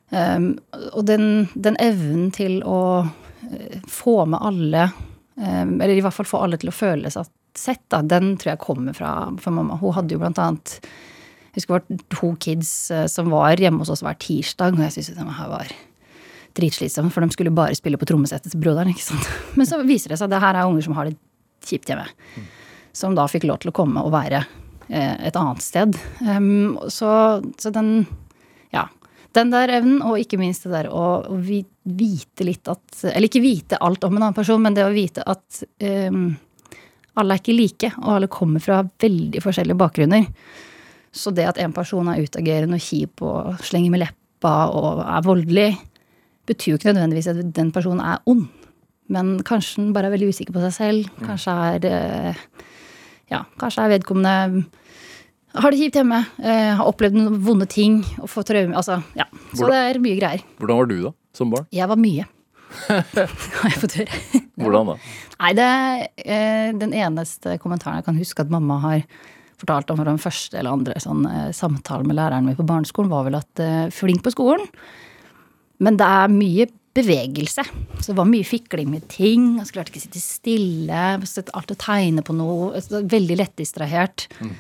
Um, og den, den evnen til å Eh, få med alle um, Eller i hvert fall få alle til å føle seg sett, da, den tror jeg kommer fra, fra mamma. Hun hadde jo blant annet jeg husker det var to kids eh, som var hjemme hos oss hver tirsdag, og jeg syntes det her var dritslitsomt, for de skulle bare spille på trommesettet til broderen. ikke sant? *laughs* Men så viser det seg at det her er unger som har det kjipt hjemme. Som da fikk lov til å komme og være et annet sted. Um, så, så den Ja den der evnen, og ikke minst det der å vite litt at Eller ikke vite alt om en annen person, men det å vite at um, alle er ikke like, og alle kommer fra veldig forskjellige bakgrunner. Så det at en person er utagerende og kjip og slenger med leppa og er voldelig, betyr jo ikke nødvendigvis at den personen er ond. Men kanskje den bare er veldig usikker på seg selv. Kanskje er, eh, ja, kanskje er vedkommende har det kjipt hjemme. Eh, har opplevd noen vonde ting. og fått traume. Altså, ja. Så hvordan, det er mye greier. Hvordan var du da, som barn? Jeg var mye. *laughs* har jeg fått høre. Hvordan da? Nei, det, eh, Den eneste kommentaren jeg kan huske at mamma har fortalt om fra den første eller andre sånn, samtalen med læreren min på barneskolen, var vel at flink på skolen, men det er mye bevegelse. Så det var mye fikling med ting. Jeg klarte ikke å sitte stille. Alt å tegne på noe. Veldig lettdistrahert. Mm.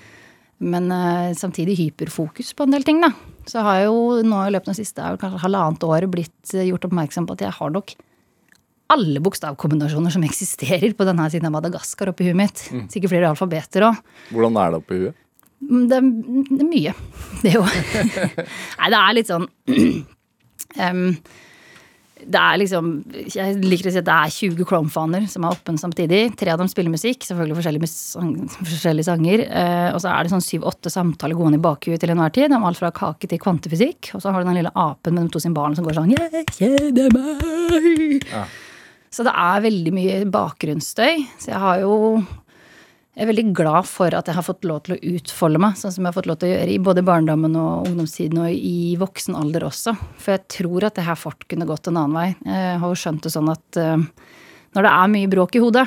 Men uh, samtidig hyperfokus på en del ting, da. Så har jeg jo nå i løpet av det siste kanskje halvannet året blitt eh, gjort oppmerksom på at jeg har nok alle bokstavkombinasjoner som *laughs* eksisterer på denne siden av Madagaskar oppi huet mitt. Mm. Sikkert flere alfabeter òg. Hvordan er det oppi huet? Mm, det, det, er mye. *laughs* Det er jo *laughs* Nei, det er litt sånn *clears throat* um, det er liksom Jeg liker å si at det er 20 Chrome-faner som er åpne samtidig. Tre av dem spiller musikk, selvfølgelig forskjellige, sang, forskjellige sanger. Eh, og så er det sånn syv-åtte samtaler gående i bakhuet til enhver tid om alt fra kake til kvantefysikk. Og så har du den lille apen med de to symbolene som går sånn Jeg kjeder meg! Ja. Så det er veldig mye bakgrunnsstøy. Så jeg har jo jeg er veldig glad for at jeg har fått lov til å utfolde meg, sånn som jeg har fått lov til å gjøre i både barndommen og ungdomstiden og i voksen alder også. For jeg tror at det her fort kunne gått en annen vei. Jeg har jo skjønt det sånn at uh, når det er mye bråk i hodet,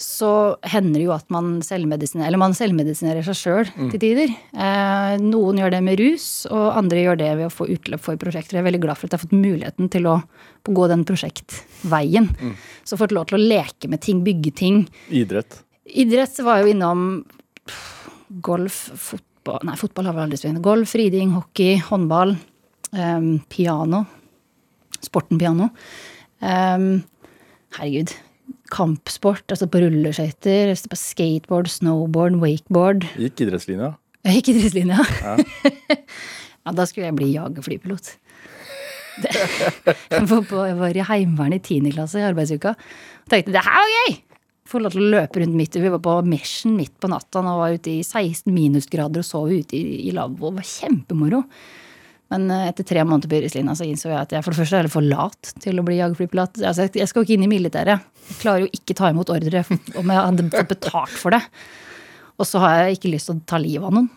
så hender det jo at man selvmedisinerer, eller man selvmedisinerer seg sjøl selv til tider. Eh, noen gjør det med rus, og andre gjør det ved å få utløp for prosjekter. Jeg er veldig glad for at jeg har fått muligheten til å gå den prosjektveien. Mm. Så fått lov til å leke med ting, bygge ting. Idrett. Idrett var jo innom golf, fotball Nei, fotball har vi aldri spilt. Golf, riding, hockey, håndball. Um, piano. Sporten piano. Um, herregud. Kampsport, altså på rulleskøyter, på skateboard, snowboard, wakeboard. Gikk idrettslinja? Jeg gikk idrettslinja. Ja. *laughs* ja, da skulle jeg bli jagerflypilot. *laughs* jeg var i Heimevernet i 10. klasse i arbeidsuka og tenkte det her var gøy! Få lov til å løpe rundt midt Vi var på Meshen midt på natta og var ute i 16 minusgrader og sov ute i, i lavvo. Det var kjempemoro. Men eh, etter tre måneder på yrkeslinja så innså jeg at jeg for det første er for lat til å bli jagerflypilot. Altså, jeg skal jo ikke inn i militæret. Jeg klarer jo ikke ta imot ordre om jeg hadde fått betalt for det. Og så har jeg ikke lyst til å ta livet av noen.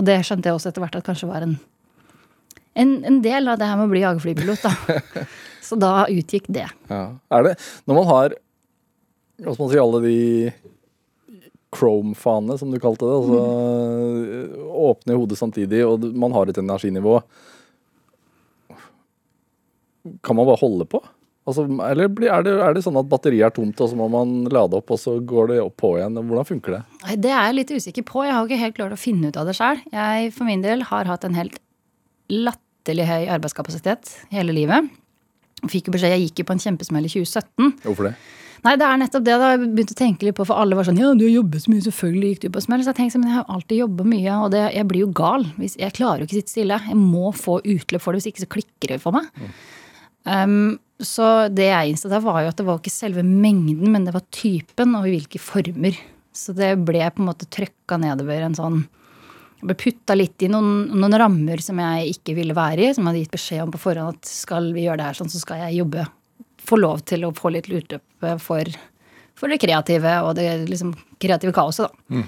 Og det skjønte jeg også etter hvert at kanskje var en, en, en del av det her med å bli jagerflypilot. Da. *laughs* Så da utgikk det. Ja. Det, Når man har hva skal man si, alle de Chrome-fanene, som du kalte det. Altså mm. åpne i hodet samtidig, og man har et energinivå. Kan man bare holde på? Altså, eller er det, er det, sånn at batteriet er tomt, og så må man lade opp, og så går det opp på igjen? Hvordan funker det? Det er jeg litt usikker på. Jeg har ikke helt klart å finne ut av det sjøl. Jeg for min del har hatt en helt latterlig høy arbeidskapasitet hele livet. Fikk jo beskjed, Jeg gikk jo på en kjempesmell i 2017. Hvorfor det? Nei, det er nettopp det. Da jeg begynte å tenke litt på, for alle var sånn Ja, du har jobbet så mye, selvfølgelig gikk du på smell. Så jeg tenkte sånn, men jeg har alltid jobba mye, og det, jeg blir jo gal. Hvis, jeg klarer jo ikke å sitte stille. Jeg må få utløp for det, hvis ikke så klikker det for meg. Mm. Um, så det jeg innså der, var jo at det var ikke selve mengden, men det var typen og i hvilke former. Så det ble på en måte trøkka nedover en sånn Jeg ble putta litt i noen, noen rammer som jeg ikke ville være i, som jeg hadde gitt beskjed om på forhånd at skal vi gjøre det her sånn, så skal jeg jobbe få lov til å få litt utløp for, for det kreative og det liksom kreative kaoset, da.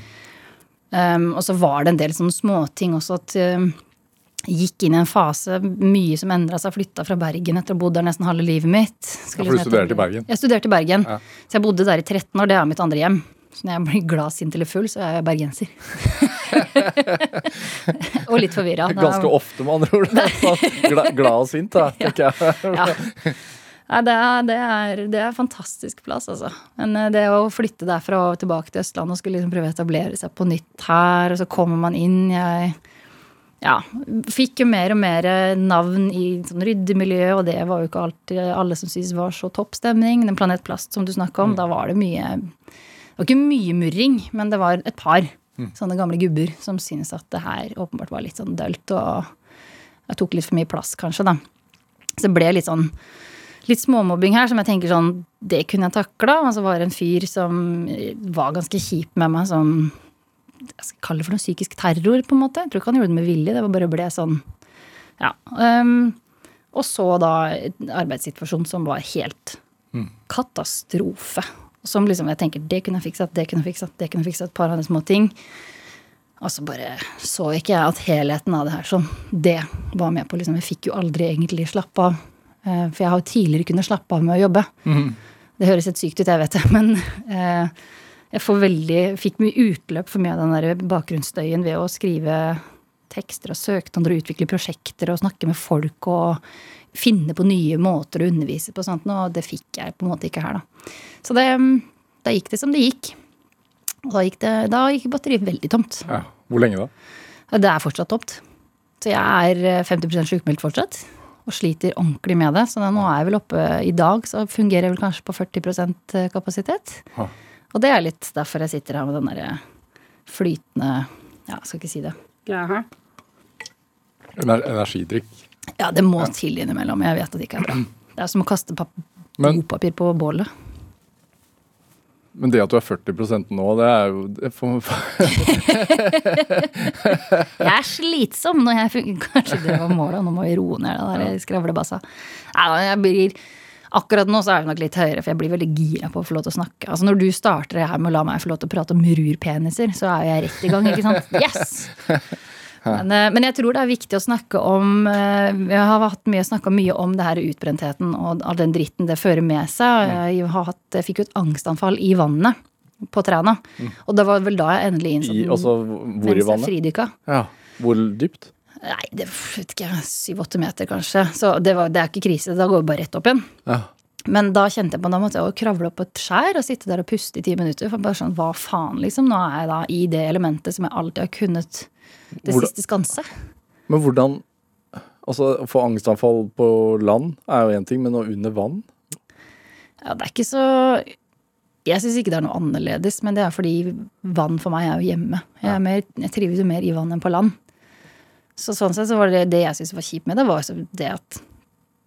Um, og så var det en del sånne småting også at um, gikk inn i en fase, mye som endra seg. Flytta fra Bergen etter å ha bodd der nesten halve livet mitt. Ja, for du studerte i Bergen? Jeg studerte i Bergen. Ja. Så jeg bodde der i 13 år. Det er mitt andre hjem. Så når jeg blir glad, sint eller full, så er jeg bergenser. *laughs* og litt forvirra. Ganske ofte, med andre ord. *laughs* glad, glad, og sint, da, tenker jeg. ja. Ja, det, er, det, er, det er fantastisk plass, altså. Men eh, det å flytte derfra og tilbake til Østlandet og skulle liksom prøve å etablere seg på nytt her, og så kommer man inn Jeg ja, fikk jo mer og mer navn i sånn ryddemiljø, og det var jo ikke alltid alle som syntes var så topp stemning. Den Planet Plast som du snakka om, mm. da var det mye Det var ikke mye murring, men det var et par mm. sånne gamle gubber som syntes at det her åpenbart var litt sånn dølt, og jeg tok litt for mye plass, kanskje, da. Så det ble litt sånn litt småmobbing her som jeg tenker sånn Det kunne jeg takla. Og så var det en fyr som var ganske kjip med meg, som jeg skal kalle det for noe psykisk terror, på en måte. Jeg tror ikke han gjorde det med vilje, det bare ble sånn Ja. Um, og så da en arbeidssituasjon som var helt mm. katastrofe. Som liksom jeg tenker det kunne jeg fiksa, det kunne jeg fiksa, det kunne jeg fiksa, et par andre små ting. Og så bare så ikke jeg at helheten av det her sånn, det var med på liksom Jeg fikk jo aldri egentlig slappe av. Eh, for jeg har jo tidligere kunnet slappe av med å jobbe. Mm. Det høres helt sykt ut, jeg vet det, men eh, jeg får veldig, fikk mye utløp for mye av den der bakgrunnsstøyen ved å skrive tekster og søknader og utvikle prosjekter og snakke med folk og finne på nye måter å undervise på sånt, og det fikk jeg på en måte ikke her, da. Så det, da gikk det som det gikk. Og da gikk, det, da gikk batteriet veldig tomt. Ja. Hvor lenge da? Det er fortsatt tomt. Så jeg er 50% sjukmeldt fortsatt. Og sliter ordentlig med det. Så nå er jeg vel oppe I dag så fungerer jeg vel kanskje på 40 kapasitet. Ha. Og det er litt derfor jeg sitter her med den derre flytende Ja, skal ikke si det. Greia her. Energidrikk? Ja, det må ja. til innimellom. Jeg vet at det ikke er bra. Det er som å kaste dopapir på bålet. Men det at du er 40% nå, det er jo det for... *laughs* Jeg er slitsom når jeg Kanskje det var målet, nå må vi roe ned det der skravlebassa. Blir Akkurat nå så er det nok litt høyere, for jeg blir veldig gira på å få lov til å snakke. Altså Når du starter det her med å la meg få lov til å prate om rurpeniser, så er jeg rett i gang. ikke sant? Yes! Men, eh, men, jeg tror det er viktig å snakke om eh, Vi har hatt mye snakka mye om det her utbrentheten og all den dritten det fører med seg. Jeg, hatt, jeg fikk jo et angstanfall i vannet på Træna. Mm. Og det var vel da jeg endelig innså I, altså, Hvor i vannet? Fridykka. Ja. Hvor dypt? Nei, det vet ikke syv-åtte meter, kanskje. Så det, var, det, er ikke krise. Da går vi bare rett opp igjen. Ja. Men da kjente jeg på da måtte jeg kravle opp på et skjær og sitte der og puste i ti minutter. For bare sånn, hva faen, liksom. Nå er jeg da i det elementet som jeg alltid har kunnet det hvordan, siste skanse. Men hvordan Altså, å få angstanfall på land er jo én ting, men under vann? Ja, det er ikke så Jeg syns ikke det er noe annerledes, men det er fordi vann for meg er jo hjemme. Jeg, er mer, jeg trives jo mer i vann enn på land. Så sånn sett så var det det jeg syntes var kjipt med det, var det at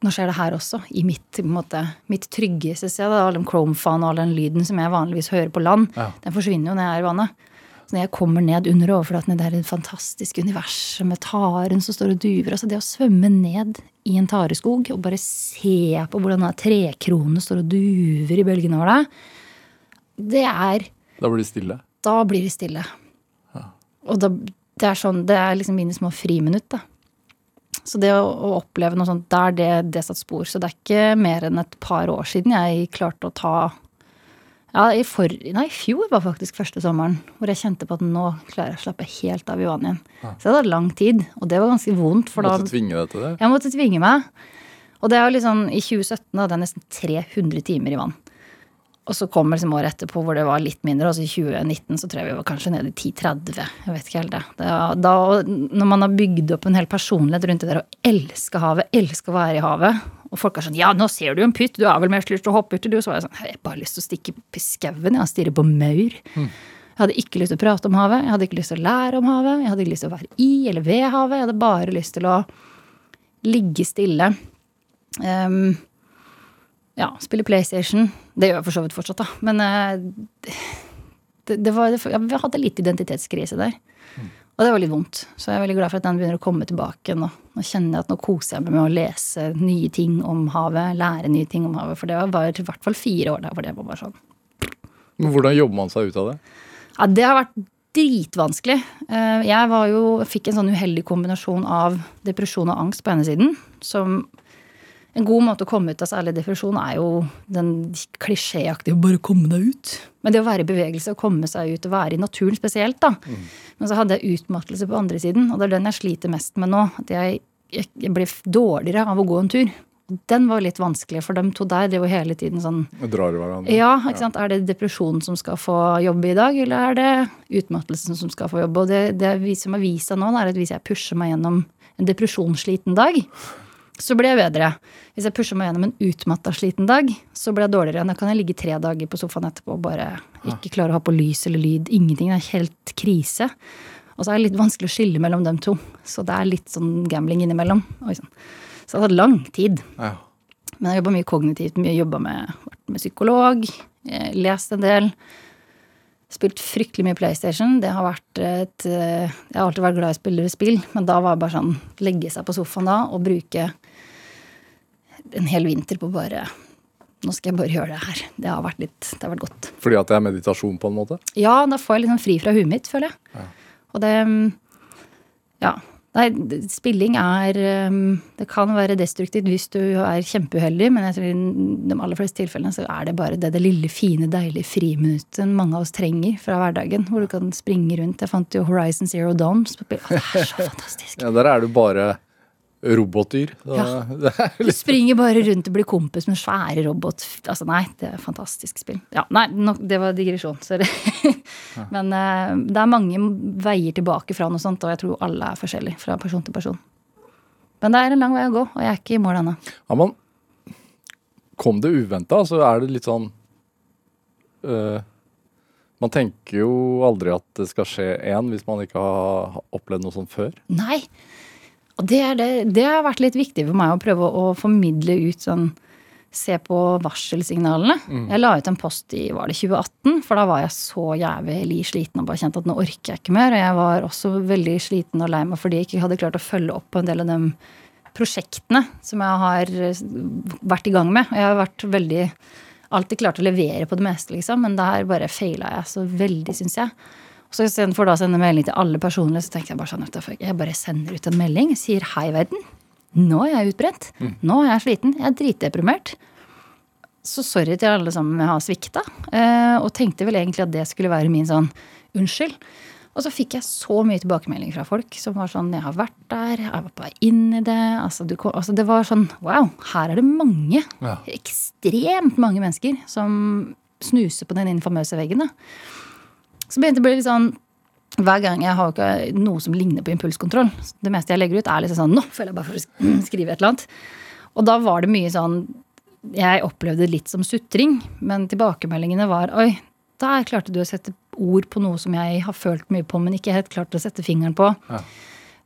nå skjer det her også, i mitt, måte, mitt tryggeste sted. All den chrome-fan og all den lyden som jeg vanligvis hører på land, ja. den forsvinner jo når jeg er i vannet. Så når jeg kommer ned under overflaten i det fantastiske universet med taren som står og duver altså Det å svømme ned i en tareskog og bare se på hvordan trekronene står og duver i bølgene over deg, det er Da blir det stille? Da blir det stille. Ja. Og da, det er sånn, det er liksom mine små friminutt, da. Så det å, å, oppleve noe sånt der, det, det satt spor. Så det er ikke mer enn et par år siden jeg klarte å ta Ja, i for, nei, i fjor var faktisk første sommeren hvor jeg kjente på at nå klarer jeg å slappe helt av i vannet igjen. Ja. Så det hadde lang tid, og det var ganske vondt. For måtte da, tvinge deg til det? Jeg måtte tvinge meg. Og det er jo liksom, i 2017 hadde jeg nesten 300 timer i vann. Og så kommer liksom året etterpå hvor det var litt mindre. Altså i 2019 så tror jeg vi var kanskje nede i 10-30. Jeg vet ikke helt det. Da, når man har bygd opp en hel personlighet rundt det der å elske havet, elske å være i havet, og folk er sånn Ja, nå ser du jo en pytt, du har vel mest lyst til å hoppe uti, du? Så var jeg sånn Jeg har bare lyst til å stikke i skauen, jeg stirre på maur. Mm. Jeg hadde ikke lyst til å prate om havet, jeg hadde ikke lyst til å lære om havet, jeg hadde ikke lyst til å være i eller ved havet. Jeg hadde bare lyst til å ligge stille. Um, ja, spille PlayStation. Det gjør jeg for så vidt fortsatt, da. Men uh, det, det, var, jeg hadde litt identitetskrise der. Og det var litt vondt. Så jeg er veldig glad for at den begynner å komme tilbake nå. Nå kjenner jeg at nå koser jeg meg med å lese nye ting om havet, lære nye ting om havet. For det var i hvert fall fire år der hvor det var bare sånn. Men hvordan jobber man seg ut av det? Ja, det har vært dritvanskelig. Eh, jeg var jo, fikk en sånn uheldig kombinasjon av depresjon og angst på ene siden. Som en god måte å komme ut av særlig depresjon er jo den klisjéaktige 'bare komme deg ut'. Men det å være i bevegelse og komme seg ut og være i naturen spesielt, da. Mm. Men så hadde jeg utmattelse på andre siden, og det er den jeg sliter mest med nå. At jeg, jeg blir dårligere av å gå en tur. Den var litt vanskelig, for dem to der drev jo hele tiden sånn Drar i hverandre. Ja, ikke sant. Er det depresjonen som skal få jobbe i dag, eller er det utmattelsen som skal få jobbe? Og det, det som har vist seg nå, er at hvis jeg pusher meg gjennom en depresjonssliten dag, så blir jeg bedre. Hvis jeg pusher meg gjennom en utmatta sliten dag, så blir jeg dårligere. Da kan jeg ligge tre dager på sofaen etterpå og bare ikke klare å ha på lys eller lyd. Ingenting. Det er helt krise. Og så er det litt vanskelig å skille mellom dem to. Så det er litt sånn gambling innimellom. Oi sånn. Så det har tatt lang tid. Ja. Men jeg har jobba mye kognitivt, mye jobba med, med psykolog, lest en del. Spilt fryktelig mye PlayStation. Det har vært et Jeg har alltid vært glad i å spille spill, men da var det bare sånn legge seg på sofaen da og bruke en hel vinter på bare nå skal jeg bare gjøre det her. Det har vært litt, det har vært godt. Fordi at det er meditasjon, på en måte? Ja, da får jeg liksom fri fra huet mitt, føler jeg. Ja. Og det Ja. Nei, spilling er um, Det kan være destruktivt hvis du er kjempeuheldig, men jeg tror i de aller fleste tilfellene så er det bare det, det lille, fine, deilige friminuttet mange av oss trenger fra hverdagen. Hvor du kan springe rundt. Jeg fant jo Horizon Zero Dawn. Det er så fantastisk. ja, der er du bare robotdyr. Ja. *laughs* Du springer bare rundt og blir kompis med svære robot... Altså, nei, det er et fantastisk spill. Ja, nei, no, det var digresjon. Sorry. *laughs* Men uh, det er mange veier tilbake fra noe sånt, og jeg tror alle er forskjellige fra person til person. Men det er en lang vei å gå, og jeg er ikke i mål ennå. Ja, men kom det uventa, så er det litt sånn uh, Man tenker jo aldri at det skal skje én hvis man ikke har opplevd noe sånt før. Nei, og det, det, det, har vært litt viktig for meg å prøve å formidle ut sånn Se på varselsignalene. Mm. Jeg la ut en post i var det 2018, for da var jeg så jævlig sliten og bare kjente at nå orker jeg ikke mer. Og jeg var også veldig sliten og lei meg fordi jeg ikke hadde klart å følge opp på en del av de prosjektene som jeg har vært i gang med. Og jeg har vært veldig alltid klart å levere på det meste, liksom, men der bare faila jeg så veldig, syns jeg. Så istedenfor å sende melding til alle personlig, så tenkte jeg bare sånn jeg bare sender ut en melding, sier hei, verden. Nå er jeg utbrent. Mm. Nå er jeg sliten. Jeg er dritdeprimert. Så sorry til alle sammen jeg har svikta. Eh, og tenkte vel egentlig at det skulle være min sånn unnskyld. Og så fikk jeg så mye tilbakemelding fra folk som var sånn Jeg har vært der, jeg var på vei inn i det. Altså, du, altså, det var sånn Wow, her er det mange. Ja. Ekstremt mange mennesker som snuser på den infamøse veggen. Da. Så begynte det å bli litt sånn hver gang jeg har ikke noe som ligner på impulskontroll. Det meste jeg legger ut, er liksom sånn Nå føler jeg bare for å *clears throat* skrive et eller annet. Og da var det mye sånn Jeg opplevde det litt som sutring, men tilbakemeldingene var Oi, der klarte du å sette ord på noe som jeg har følt mye på, men ikke helt klart å sette fingeren på. Ja.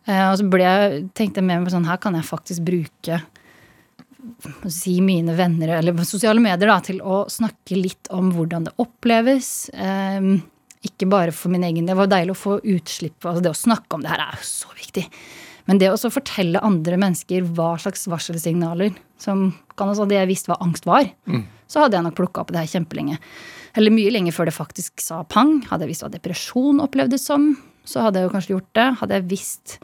Uh, og så ble jeg, tenkte jeg med meg sånn Her kan jeg faktisk bruke si mine venner eller sosiale medier da, til å snakke litt om hvordan det oppleves. Um, ikke bare for min egen Det var deilig å få utslipp. altså Det å snakke om det her er jo så viktig. Men det å fortelle andre mennesker hva slags varselsignaler som kan også, Hadde jeg visst hva angst var, mm. så hadde jeg nok plukka opp det her kjempelenge. Eller mye lenge før det faktisk sa pang. Hadde jeg visst hva depresjon opplevdes som, så hadde jeg jo kanskje gjort det. Hadde jeg visst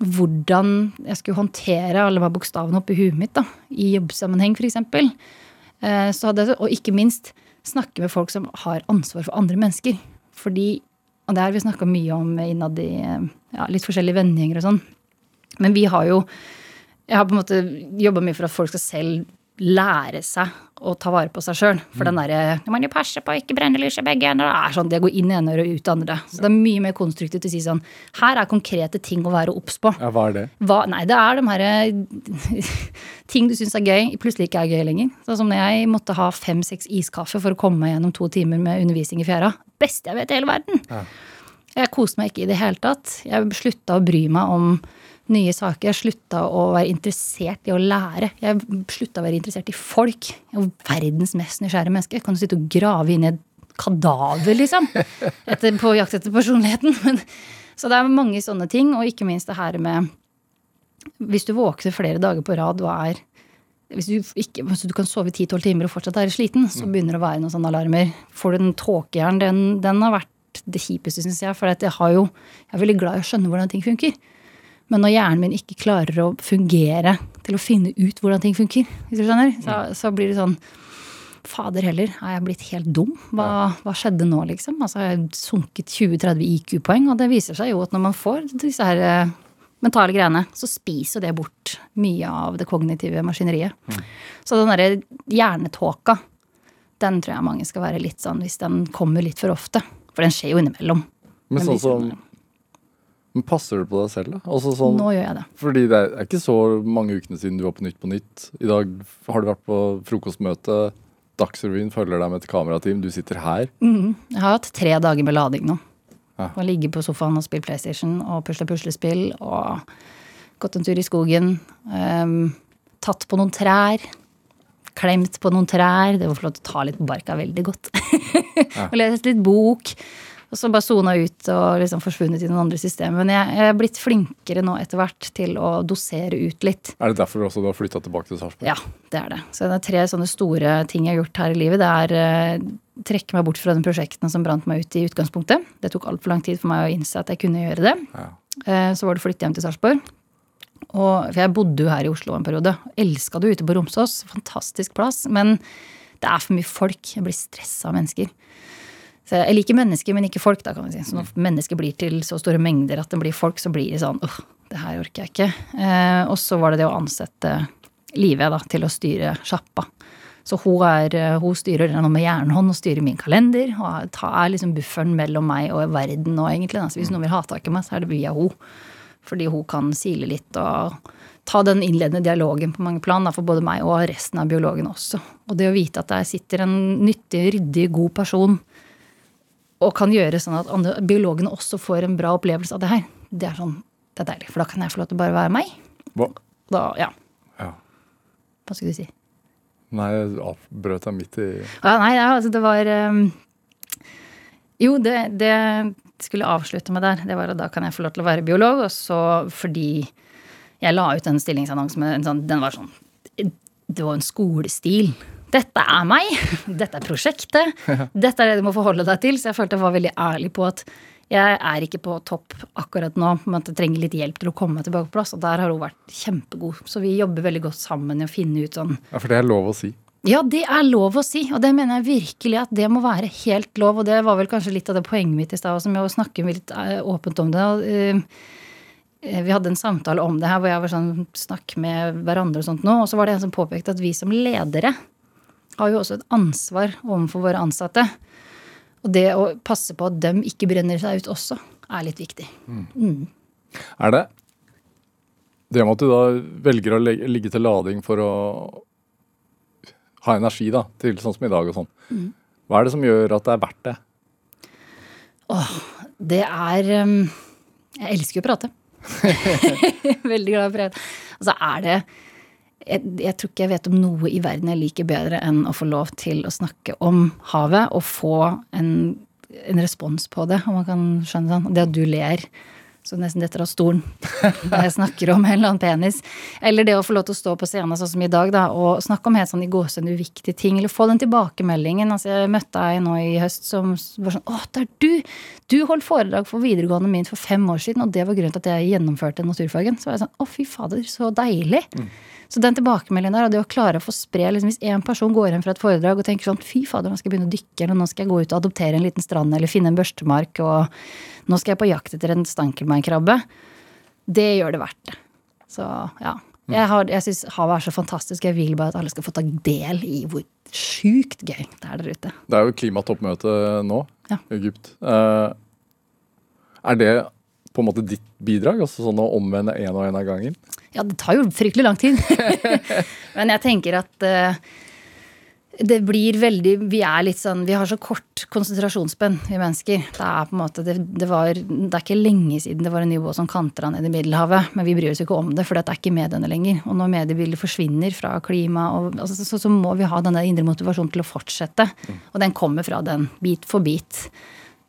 hvordan jeg skulle håndtere alle de bokstavene oppi huet mitt, da, i jobbsammenheng f.eks. Eh, så hadde jeg, og ikke minst snakke med folk som har ansvar for andre mennesker. Fordi, og det har vi snakka mye om innad i ja, litt forskjellige vennegjenger og sånn. Men vi har jo Jeg har på en måte jobba mye for at folk skal selv lære seg å ta vare på seg sjøl. For mm. den derre 'Du må jo passe på å ikke brenne lys i begge ender', det er sånn, det går inn i ene øret og ut i andre. Så det er mye mer konstruktivt å si sånn Her er konkrete ting å være obs på. Ja, Hva er det? Hva, nei, det er de herre *laughs* ting du syns er gøy, plutselig ikke er gøy lenger. Sånn som når jeg måtte ha fem-seks iskaffe for å komme meg gjennom to timer med undervisning i fjæra beste jeg vet i hele verden. Ja. Jeg koste meg ikke i det hele tatt. Jeg slutta å bry meg om nye saker. Jeg slutta å være interessert i å lære. Jeg slutta å være interessert i folk. Jeg er verdens mest nysgjerrige menneske. Kan jo sitte og grave inn i et kadaver, liksom. Etter, på jakt etter personligheten. Men, Så det er mange sånne ting, og ikke minst det her med Hvis du våkner flere dager på rad og er hvis du, ikke, hvis du kan sove 10-12 timer og fortsatt er sliten, så begynner det å være noen sånne alarmer. Får du den tåkejern, den, den har vært det kjipeste, syns jeg. For jeg, jo, jeg er veldig glad i å skjønne hvordan ting funker. Men når hjernen min ikke klarer å fungere til å finne ut hvordan ting funker, hvis du skjønner, så, så blir det sånn Fader heller, er jeg blitt helt dum? Hva, hva skjedde nå, liksom? Altså, jeg har sunket 20-30 IQ-poeng, og det viser seg jo at når man får disse her eh, mentale greiene, så spiser det bort mye av det kognitive maskineriet. Mm. Så den derre hjernetåka, den tror jeg mange skal være litt sånn hvis den kommer litt for ofte. For den skjer jo innimellom. Men sånn som men Passer du på deg selv, da? Altså sånn, Nå gjør jeg det. Fordi det er ikke så mange ukene siden du var på Nytt på Nytt. I dag har du vært på frokostmøte. Dagsrevyen følger deg med et kamerateam. Du sitter her. Mm. Jeg har hatt tre dager med lading nå. Ja. Å ligge på sofaen og spille PlayStation og pusle puslespill og gått en tur i skogen. Um, tatt på noen trær. Klemt på noen trær. Det var flott å ta litt på barka veldig godt. ja. *laughs* og lest litt bok. Og så bare sona ut og liksom forsvunnet i noen andre systemer. Men jeg, er blitt flinkere nå etter hvert til å dosere ut litt. Er det derfor også du har flytta tilbake til Sarpsborg? Ja, det er det. Så det er tre sånne store ting jeg har gjort her i livet. Det er uh, trekke meg bort fra de prosjektene som brant meg ut i utgangspunktet. Det tok altfor lang tid for meg å innse at jeg kunne gjøre det. Ja. Uh, så var det å flytte hjem til Sarpsborg. for jeg bodde jo her i Oslo en periode. Elska det ute på Romsås. Fantastisk plass. Men det er for mye folk. Jeg blir stressa av mennesker. Så jeg liker mennesker, men ikke folk, da, kan man si. Så når mennesker blir til så store mengder at det blir folk, så blir det sånn åh, det her orker jeg ikke. Eh, og så var det det å ansette Live da, til å styre sjappa. Så hun, er, hun styrer noe med jernhånd og styrer min kalender. Og er liksom bufferen mellom meg og verden nå, egentlig. Så hvis noen vil ha tak i meg, så er det via hun. Fordi hun kan sile litt og ta den innledende dialogen på mange plan da, for både meg og resten av biologene også. Og det å vite at der sitter en nyttig, ryddig, god person og kan gjøre sånn at andre, biologene også får en bra opplevelse av det her. Det er sånn, det er deilig, for da kan jeg få lov til å bare være meg. Hva? Da, ja. ja. Hva skulle du si? Nei, jeg avbrøt deg midt i ja, Nei, ja, altså det var um, Jo, det, det skulle avslutte med der. Det var at da kan jeg få lov til å være biolog. Og så fordi jeg la ut en stillingsannonse med en sånn Den var sånn Det var en skolestil dette er meg, *laughs* dette er prosjektet, dette er det du må forholde deg til. Så jeg følte jeg var veldig ærlig på at jeg er ikke på topp akkurat nå, men at jeg trenger litt hjelp til å komme tilbake på plass. Og der har hun vært kjempegod. Så vi jobber veldig godt sammen i å finne ut sånn Ja, for det er lov å si? Ja, det er lov å si. Og det mener jeg virkelig at det må være helt lov. Og det var vel kanskje litt av det poenget mitt i stad, som jeg snakke litt eh, åpent om det. og vi hadde en samtale om det her hvor jeg var sånn snakk med hverandre og sånt nå. Og så var det en som påpekte at vi som ledere har jo også et ansvar overfor våre ansatte. Og det å passe på at dem ikke brenner seg ut også, er litt viktig. Mm. Mm. Er det det med at du da velger å ligge til lading for å ha energi da, til sånn som i dag og sånn, mm. hva er det som gjør at det er verdt det? Åh, det er um, Jeg elsker å prate. *laughs* *laughs* Veldig glad i å prate. Og er det jeg, jeg, tror ikke jeg vet om noe i verden jeg liker bedre enn å få lov til å snakke om havet og få en, en respons på det, om man kan skjønne sånn. Det at du ler så nesten detter av stolen *laughs* når jeg snakker om en eller annen penis. Eller det å få lov til å stå på scenen sånn som i dag da, og snakke om helt sånn i gåsehud uviktige ting. Eller få den tilbakemeldingen. Altså, jeg møtte ei nå i høst som var sånn Å, det er du! Du holdt foredrag for videregående min for fem år siden, og det var grunnen til at jeg gjennomførte naturfagen. Så var jeg sånn Å, fy fader, så deilig. Mm. Så den tilbakemeldingen der, og det å klare å få spre liksom, Hvis én person går inn fra et foredrag og tenker sånn fy fader, nå skal jeg begynne å dykke, eller nå skal jeg gå ut og adoptere en liten strand, eller finne en børstemark, og nå skal jeg på jakt etter en stankelbeinkrabbe, det gjør det verdt det. Så ja. Jeg, har, jeg syns havet er så fantastisk. Jeg vil bare at alle skal få ta del i hvor sjukt gøy det er der ute. Det er jo klimatoppmøte nå ja. i Egypt. Uh, er det på en måte ditt bidrag? Altså sånn å omvende én og én av gangen? Ja, det tar jo fryktelig lang tid. *laughs* *laughs* Men jeg tenker at uh, det blir veldig Vi er litt sånn Vi har så kort konsentrasjonsspenn, vi mennesker. Det er på en måte det, det, var, det er ikke lenge siden det var en ubåt som kantra ned i Middelhavet. Men vi bryr oss ikke om det, for det er ikke mediene lenger. Og når mediebildet forsvinner fra klima, og, altså, så, så, må vi ha denne indre motivasjonen til å fortsette. Og den kommer fra den, bit for bit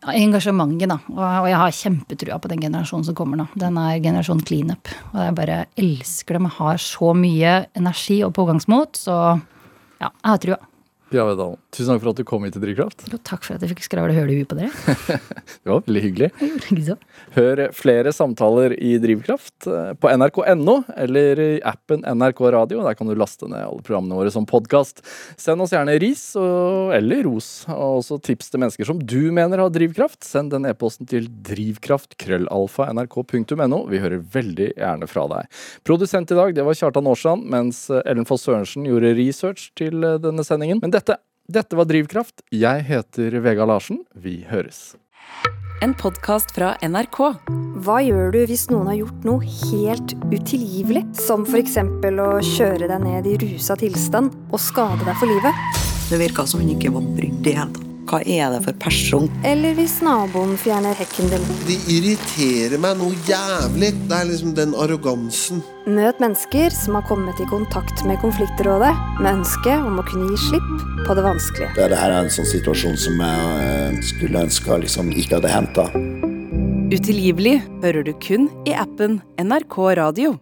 engasjementet, da. Og, og jeg har kjempetrua på den generasjonen som kommer nå. Den er generasjon cleanup. Og jeg bare elsker dem. Jeg har så mye energi og pågangsmot. Så ja, jeg har trua. Pia Vedalen, tusen takk for at du kom hit til Drivkraft. Jo, takk for at jeg fikk skravle høl i huet på dere. *laughs* Det var veldig hyggelig. *laughs* Hør flere samtaler i Drivkraft eh, på nrk.no eller i appen NRK Radio. Der kan du laste ned alle programmene våre som podkast. Send oss gjerne ris og, eller ros, og også tips til mennesker som du mener har drivkraft. Send den e-posten til drivkraft.krøllalfa.nrk.no. Vi hører veldig gjerne fra deg. Produsent i dag det var Kjartan Aarsand, mens Ellen Foss Sørensen gjorde research til eh, denne sendingen. Men dette, dette var Drivkraft. Jeg heter Vega Larsen. Vi høres. En podkast fra NRK. Hva gjør du hvis noen har gjort noe helt utilgivelig? Som f.eks. å kjøre deg ned i rusa tilstand og skade deg for livet? Det virka som hun ikke var brydd i hele tatt. Hva er det for person? Eller hvis naboen fjerner hekken din? De irriterer meg noe jævlig. Det er liksom den arrogansen. Møt mennesker som har kommet i kontakt med Konfliktrådet med ønske om å kunne gi slipp på det vanskelige. Det her er en sånn situasjon som jeg eh, skulle ønske liksom ikke hadde hendt. Utilgivelig hører du kun i appen NRK Radio.